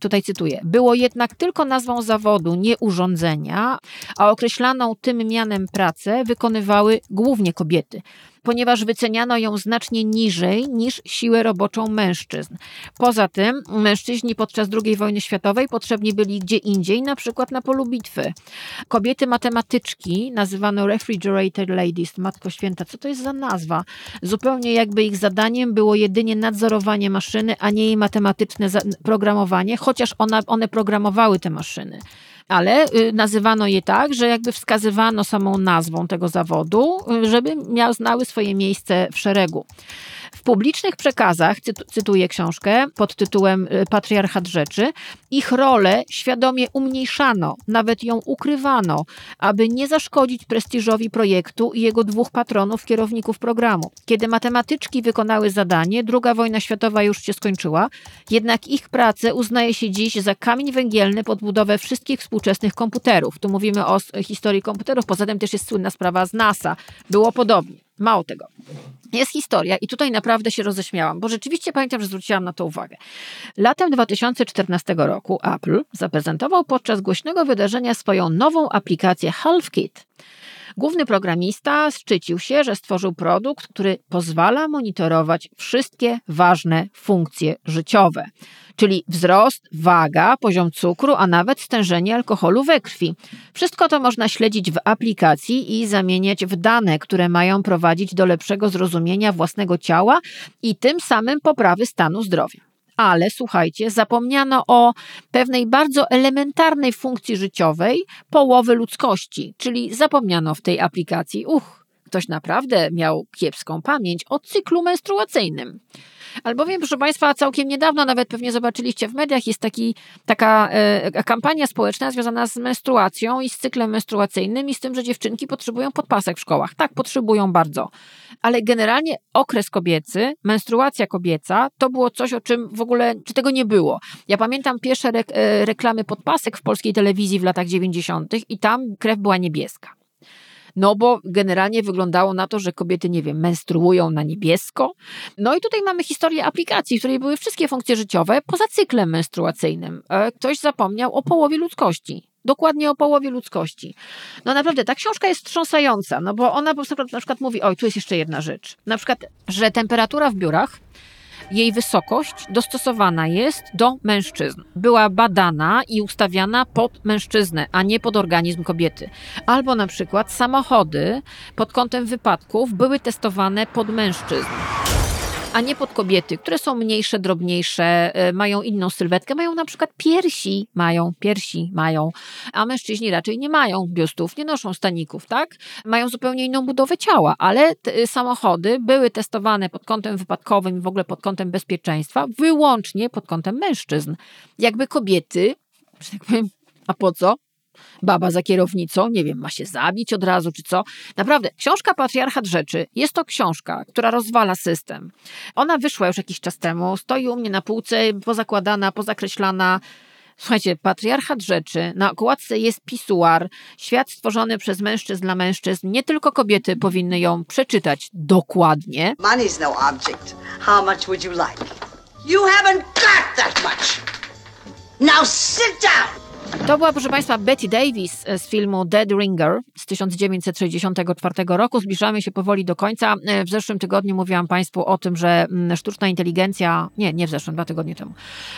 Speaker 1: tutaj cytuję, było jednak tylko nazwą zawodu, nie urządzenia, a określaną tym mianem pracę wykonywały głównie kobiety ponieważ wyceniano ją znacznie niżej niż siłę roboczą mężczyzn. Poza tym mężczyźni podczas II wojny światowej potrzebni byli gdzie indziej, na przykład na polu bitwy. Kobiety matematyczki nazywano refrigerator ladies, Matko Święta, co to jest za nazwa? Zupełnie jakby ich zadaniem było jedynie nadzorowanie maszyny, a nie jej matematyczne programowanie, chociaż ona, one programowały te maszyny ale y, nazywano je tak, że jakby wskazywano samą nazwą tego zawodu, y, żeby miał, znały swoje miejsce w szeregu. W publicznych przekazach, cytuję książkę pod tytułem y, Patriarchat Rzeczy, ich rolę świadomie umniejszano, nawet ją ukrywano, aby nie zaszkodzić prestiżowi projektu i jego dwóch patronów, kierowników programu. Kiedy matematyczki wykonały zadanie, II wojna światowa już się skończyła, jednak ich pracę uznaje się dziś za kamień węgielny pod budowę wszystkich współczesnych komputerów. Tu mówimy o historii komputerów, poza tym też jest słynna sprawa z NASA. Było podobnie. Mało tego. Jest historia i tutaj naprawdę się roześmiałam, bo rzeczywiście pamiętam, że zwróciłam na to uwagę. Latem 2014 roku Apple zaprezentował podczas głośnego wydarzenia swoją nową aplikację HealthKit. Główny programista szczycił się, że stworzył produkt, który pozwala monitorować wszystkie ważne funkcje życiowe, czyli wzrost, waga, poziom cukru, a nawet stężenie alkoholu we krwi. Wszystko to można śledzić w aplikacji i zamieniać w dane, które mają prowadzić do lepszego zrozumienia własnego ciała i tym samym poprawy stanu zdrowia ale słuchajcie, zapomniano o pewnej bardzo elementarnej funkcji życiowej połowy ludzkości, czyli zapomniano w tej aplikacji, uch, ktoś naprawdę miał kiepską pamięć o cyklu menstruacyjnym. Albowiem, proszę Państwa, całkiem niedawno, nawet pewnie zobaczyliście w mediach, jest taki, taka e, kampania społeczna związana z menstruacją i z cyklem menstruacyjnym i z tym, że dziewczynki potrzebują podpasek w szkołach. Tak, potrzebują bardzo. Ale generalnie okres kobiecy, menstruacja kobieca, to było coś, o czym w ogóle, czy tego nie było. Ja pamiętam pierwsze re, e, reklamy podpasek w polskiej telewizji w latach 90. i tam krew była niebieska. No bo generalnie wyglądało na to, że kobiety, nie wiem, menstruują na niebiesko. No i tutaj mamy historię aplikacji, w której były wszystkie funkcje życiowe poza cyklem menstruacyjnym. E, ktoś zapomniał o połowie ludzkości. Dokładnie o połowie ludzkości. No naprawdę, ta książka jest wstrząsająca, no bo ona po prostu na przykład mówi, oj, tu jest jeszcze jedna rzecz. Na przykład, że temperatura w biurach jej wysokość dostosowana jest do mężczyzn. Była badana i ustawiana pod mężczyznę, a nie pod organizm kobiety. Albo na przykład samochody pod kątem wypadków były testowane pod mężczyzn a nie pod kobiety, które są mniejsze, drobniejsze, e, mają inną sylwetkę, mają na przykład piersi, mają piersi, mają, a mężczyźni raczej nie mają biustów, nie noszą staników, tak? Mają zupełnie inną budowę ciała, ale te samochody były testowane pod kątem wypadkowym i w ogóle pod kątem bezpieczeństwa, wyłącznie pod kątem mężczyzn. Jakby kobiety, że tak powiem, a po co? Baba za kierownicą, nie wiem, ma się zabić od razu czy co. Naprawdę, książka Patriarchat Rzeczy jest to książka, która rozwala system. Ona wyszła już jakiś czas temu, stoi u mnie na półce, pozakładana, pozakreślana. Słuchajcie, patriarchat rzeczy, na okładce jest pisuar, świat stworzony przez mężczyzn dla mężczyzn. Nie tylko kobiety powinny ją przeczytać dokładnie. Money's no object. How much would you like? You haven't got that much. Now sit down! To była, proszę Państwa, Betty Davis z filmu Dead Ringer z 1964 roku. Zbliżamy się powoli do końca. W zeszłym tygodniu mówiłam Państwu o tym, że mm, sztuczna inteligencja, nie, nie w zeszłym, dwa tygodnie temu,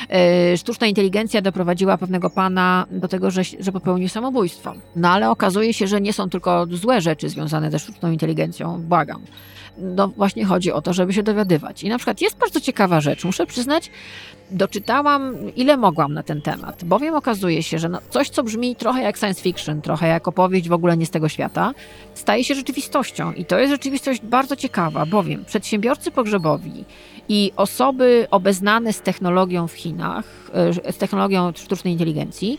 Speaker 1: e, sztuczna inteligencja doprowadziła pewnego pana do tego, że, że popełnił samobójstwo. No ale okazuje się, że nie są tylko złe rzeczy związane ze sztuczną inteligencją. Błagam no właśnie chodzi o to, żeby się dowiadywać. I na przykład jest bardzo ciekawa rzecz, muszę przyznać, doczytałam ile mogłam na ten temat, bowiem okazuje się, że no coś, co brzmi trochę jak science fiction, trochę jak opowieść w ogóle nie z tego świata, staje się rzeczywistością. I to jest rzeczywistość bardzo ciekawa, bowiem przedsiębiorcy pogrzebowi i osoby obeznane z technologią w Chinach, e, z technologią sztucznej inteligencji,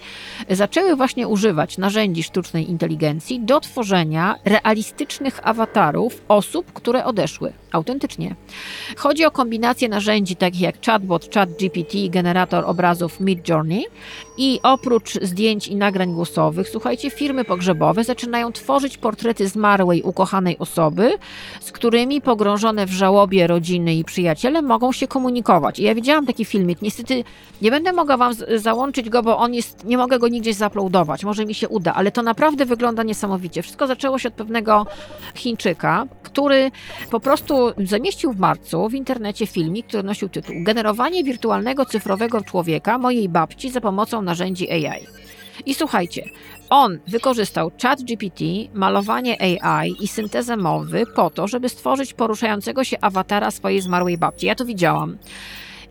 Speaker 1: zaczęły właśnie używać narzędzi sztucznej inteligencji do tworzenia realistycznych awatarów osób, które odeszły Autentycznie. Chodzi o kombinację narzędzi takich jak chatbot, ChatGPT, generator obrazów Midjourney i oprócz zdjęć i nagrań głosowych, słuchajcie, firmy pogrzebowe zaczynają tworzyć portrety zmarłej, ukochanej osoby, z którymi pogrążone w żałobie rodziny i przyjaciele mogą się komunikować. I ja widziałam taki filmik, niestety nie będę mogła wam załączyć go, bo on jest, nie mogę go nigdzie zaploadować, może mi się uda, ale to naprawdę wygląda niesamowicie. Wszystko zaczęło się od pewnego Chińczyka, który po prostu zamieścił w marcu w internecie filmik, który nosił tytuł Generowanie wirtualnego cyfrowego człowieka mojej babci za pomocą narzędzi AI. I słuchajcie, on wykorzystał ChatGPT, malowanie AI i syntezę mowy po to, żeby stworzyć poruszającego się awatara swojej zmarłej babci. Ja to widziałam.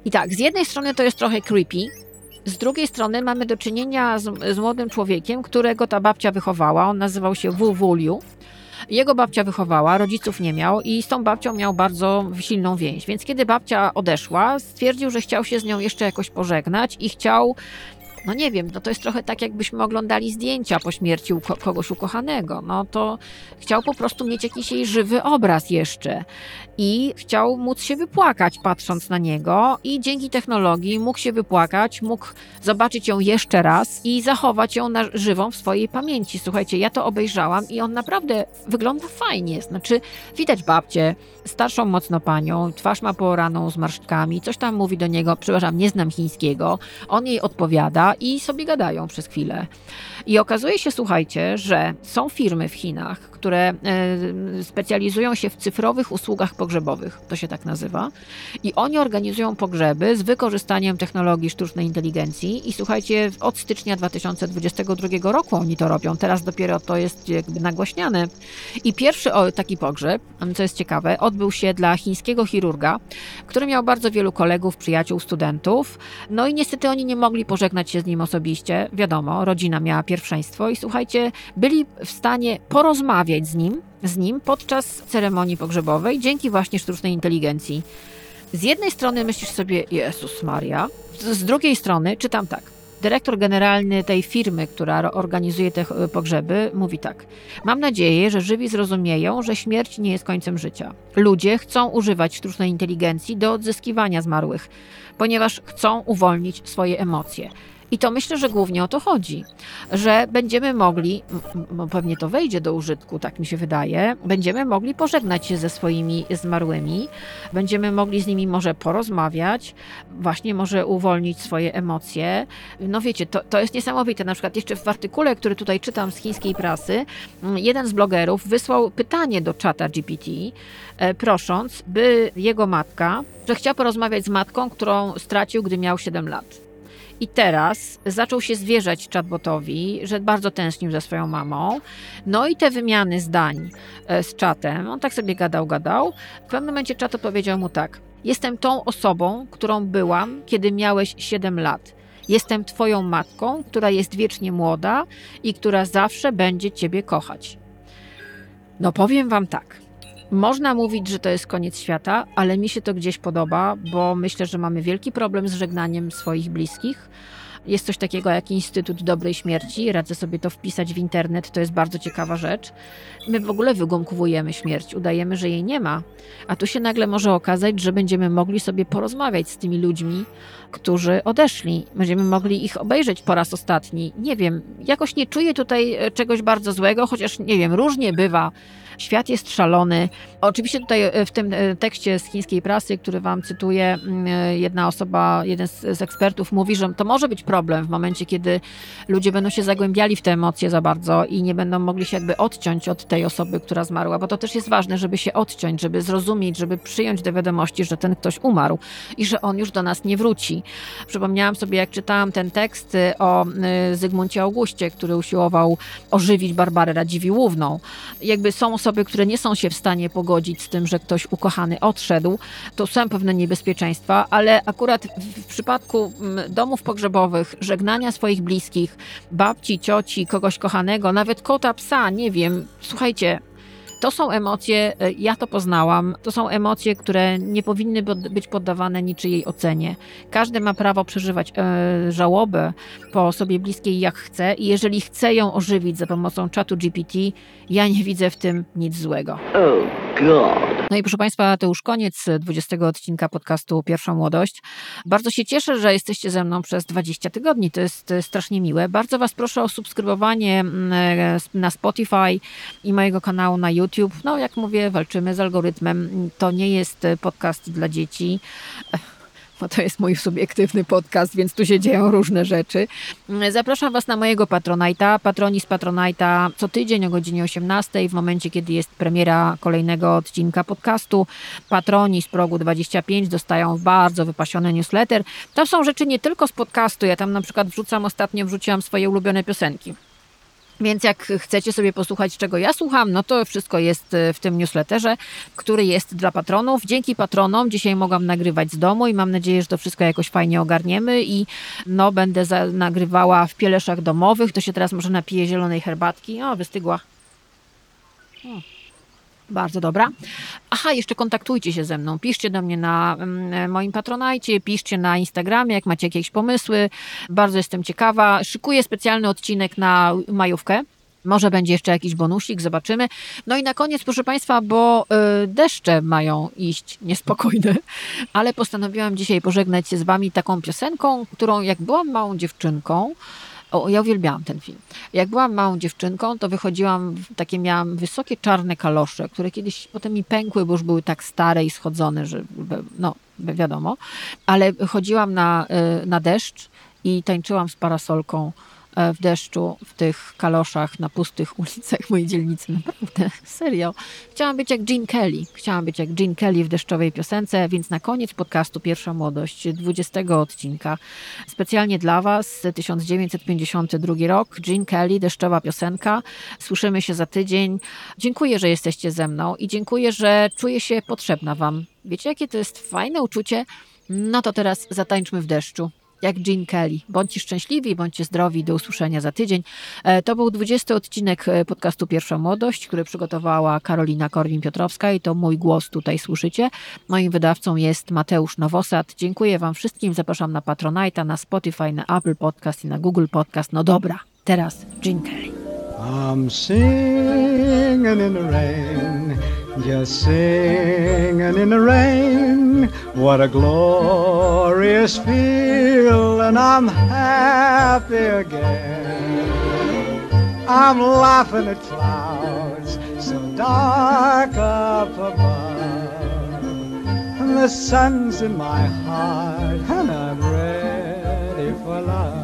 Speaker 1: I tak, z jednej strony to jest trochę creepy, z drugiej strony mamy do czynienia z, z młodym człowiekiem, którego ta babcia wychowała. On nazywał się Wu Wuliu. Jego babcia wychowała, rodziców nie miał i z tą babcią miał bardzo silną więź. Więc kiedy babcia odeszła, stwierdził, że chciał się z nią jeszcze jakoś pożegnać i chciał no nie wiem, no to jest trochę tak, jakbyśmy oglądali zdjęcia po śmierci uko- kogoś ukochanego. No to chciał po prostu mieć jakiś jej żywy obraz jeszcze i chciał móc się wypłakać patrząc na niego i dzięki technologii mógł się wypłakać, mógł zobaczyć ją jeszcze raz i zachować ją na żywą w swojej pamięci. Słuchajcie, ja to obejrzałam i on naprawdę wygląda fajnie. Znaczy, widać babcię, starszą mocno panią, twarz ma poraną z marszczkami, coś tam mówi do niego, przepraszam, nie znam chińskiego, on jej odpowiada i sobie gadają przez chwilę. I okazuje się, słuchajcie, że są firmy w Chinach, które e, specjalizują się w cyfrowych usługach pogrzebowych, to się tak nazywa, i oni organizują pogrzeby z wykorzystaniem technologii sztucznej inteligencji. I słuchajcie, od stycznia 2022 roku oni to robią, teraz dopiero to jest jakby nagłaśniane. I pierwszy taki pogrzeb, co jest ciekawe, odbył się dla chińskiego chirurga, który miał bardzo wielu kolegów, przyjaciół, studentów. No i niestety oni nie mogli pożegnać się z nim osobiście. Wiadomo, rodzina miała pierwszeństwo i słuchajcie, byli w stanie porozmawiać z nim, z nim podczas ceremonii pogrzebowej dzięki właśnie sztucznej inteligencji. Z jednej strony myślisz sobie, Jezus Maria, z drugiej strony czytam tak. Dyrektor generalny tej firmy, która organizuje te ch- pogrzeby, mówi tak. Mam nadzieję, że żywi zrozumieją, że śmierć nie jest końcem życia. Ludzie chcą używać sztucznej inteligencji do odzyskiwania zmarłych, ponieważ chcą uwolnić swoje emocje. I to myślę, że głównie o to chodzi, że będziemy mogli, pewnie to wejdzie do użytku, tak mi się wydaje, będziemy mogli pożegnać się ze swoimi zmarłymi, będziemy mogli z nimi może porozmawiać, właśnie może uwolnić swoje emocje. No wiecie, to, to jest niesamowite. Na przykład jeszcze w artykule, który tutaj czytam z chińskiej prasy, jeden z blogerów wysłał pytanie do czata GPT, e, prosząc, by jego matka, że chciał porozmawiać z matką, którą stracił, gdy miał 7 lat. I teraz zaczął się zwierzać chatbotowi, że bardzo tęsknił za swoją mamą. No i te wymiany zdań e, z czatem, on tak sobie gadał, gadał. W pewnym momencie czat odpowiedział mu tak. Jestem tą osobą, którą byłam, kiedy miałeś 7 lat. Jestem twoją matką, która jest wiecznie młoda i która zawsze będzie ciebie kochać. No powiem wam tak. Można mówić, że to jest koniec świata, ale mi się to gdzieś podoba, bo myślę, że mamy wielki problem z żegnaniem swoich bliskich. Jest coś takiego jak Instytut Dobrej Śmierci. Radzę sobie to wpisać w internet, to jest bardzo ciekawa rzecz. My w ogóle wygumkowujemy śmierć, udajemy, że jej nie ma, a tu się nagle może okazać, że będziemy mogli sobie porozmawiać z tymi ludźmi, którzy odeszli. Będziemy mogli ich obejrzeć po raz ostatni. Nie wiem, jakoś nie czuję tutaj e, czegoś bardzo złego, chociaż nie wiem, różnie bywa. Świat jest szalony. Oczywiście tutaj e, w tym e, tekście z chińskiej prasy, który wam cytuję, mm, e, jedna osoba, jeden z, ekspertów mówi, że to może być problem w momencie, kiedy ludzie będą się zagłębiali w te emocje za bardzo i nie będą mogli się jakby odciąć od tej osoby, która zmarła, bo to też jest ważne, żeby się odciąć, żeby zrozumieć, żeby przyjąć do wiadomości, że ten ktoś umarł i że on już do nas nie wróci. Przypomniałam sobie, jak czytałam ten tekst o Zygmuncie Augustie, który usiłował ożywić Barbarę Radziwiłłówną. Jakby są osoby, które nie są się w stanie pogodzić z tym, że ktoś ukochany odszedł, to są pewne niebezpieczeństwa, ale akurat w, w przypadku mm, domów pogrzebowych, żegnania swoich bliskich, babci, cioci, kogoś kochanego, nawet kota, psa, nie wiem, słuchajcie, to są emocje, e, ja to poznałam, to są emocje, które nie powinny być poddawane niczyjej ocenie. Każdy ma prawo przeżywać e, żałobę po osobie bliskiej jak chce i jeżeli chce ją ożywić za pomocą czatu GPT, ja nie widzę w tym nic złego.
Speaker 11: Oh, God.
Speaker 1: No i proszę Państwa, to już koniec 20 odcinka podcastu Pierwsza Młodość. Bardzo się cieszę, że jesteście ze mną przez 20 tygodni. To jest strasznie miłe. Bardzo Was proszę o subskrybowanie mm, e, na Spotify i mojego kanału na YouTube. No, jak mówię, walczymy z algorytmem. To nie jest podcast dla dzieci to jest mój subiektywny podcast, więc tu się dzieją różne rzeczy. Zapraszam Was na mojego Patronite'a. Patroni z Patronite'a co tydzień o godzinie 18 w momencie, kiedy jest premiera kolejnego odcinka podcastu. Patroni z progu 25 dostają bardzo wypasiony newsletter. Tam są rzeczy nie tylko z podcastu. Ja tam na przykład wrzucam, ostatnio wrzuciłam swoje ulubione piosenki. Więc jak chcecie sobie posłuchać, czego ja słucham, no to wszystko jest e, w tym newsletterze, który jest dla patronów. Dzięki patronom dzisiaj mogłam nagrywać z domu i mam nadzieję, że to wszystko jakoś fajnie ogarniemy i no będę za, nagrywała w pieleszach domowych. To się teraz może napije zielonej herbatki. O, wystygła. O. Bardzo dobra. Aha, jeszcze kontaktujcie się ze mną. Piszcie do mnie na mm, moim patronajcie, piszcie na Instagramie, jak macie jakieś pomysły. Bardzo jestem ciekawa. Szykuję specjalny odcinek na majówkę. Może będzie jeszcze jakiś bonusik, zobaczymy. No i na koniec, proszę Państwa, bo y, deszcze mają iść niespokojne, ale postanowiłam dzisiaj pożegnać się z Wami taką piosenką, którą jak byłam małą dziewczynką, o, ja uwielbiałam ten film. Jak byłam małą dziewczynką, to wychodziłam, takie miałam wysokie czarne kalosze, które kiedyś potem mi pękły, bo już były tak stare i schodzone, że no wiadomo. Ale chodziłam na, y, na deszcz i tańczyłam z parasolką w deszczu, w tych kaloszach na pustych ulicach mojej dzielnicy. Naprawdę, serio. Chciałam być jak Jean Kelly. Chciałam być jak Jean Kelly w deszczowej piosence, więc na koniec podcastu Pierwsza Młodość, 20 odcinka, specjalnie dla Was, 1952 rok, Jean Kelly, deszczowa piosenka. Słyszymy się za tydzień. Dziękuję, że jesteście ze mną i dziękuję, że czuję się potrzebna Wam. Wiecie, jakie to jest fajne uczucie? No to teraz zatańczmy w deszczu jak Jean Kelly. Bądźcie szczęśliwi, bądźcie zdrowi. Do usłyszenia za tydzień. E, to był 20 odcinek e, podcastu Pierwsza Młodość, który przygotowała Karolina Korwin-Piotrowska i to mój głos tutaj słyszycie. Moim wydawcą jest Mateusz Nowosad. Dziękuję Wam wszystkim. Zapraszam na Patronite'a, na Spotify, na Apple Podcast i na Google Podcast. No dobra, teraz Jean Kelly. I'm singing in the rain, just singing in the rain. What a glorious feel, and I'm happy again. I'm laughing at clouds so dark up above. And the sun's in my heart, and I'm ready for love.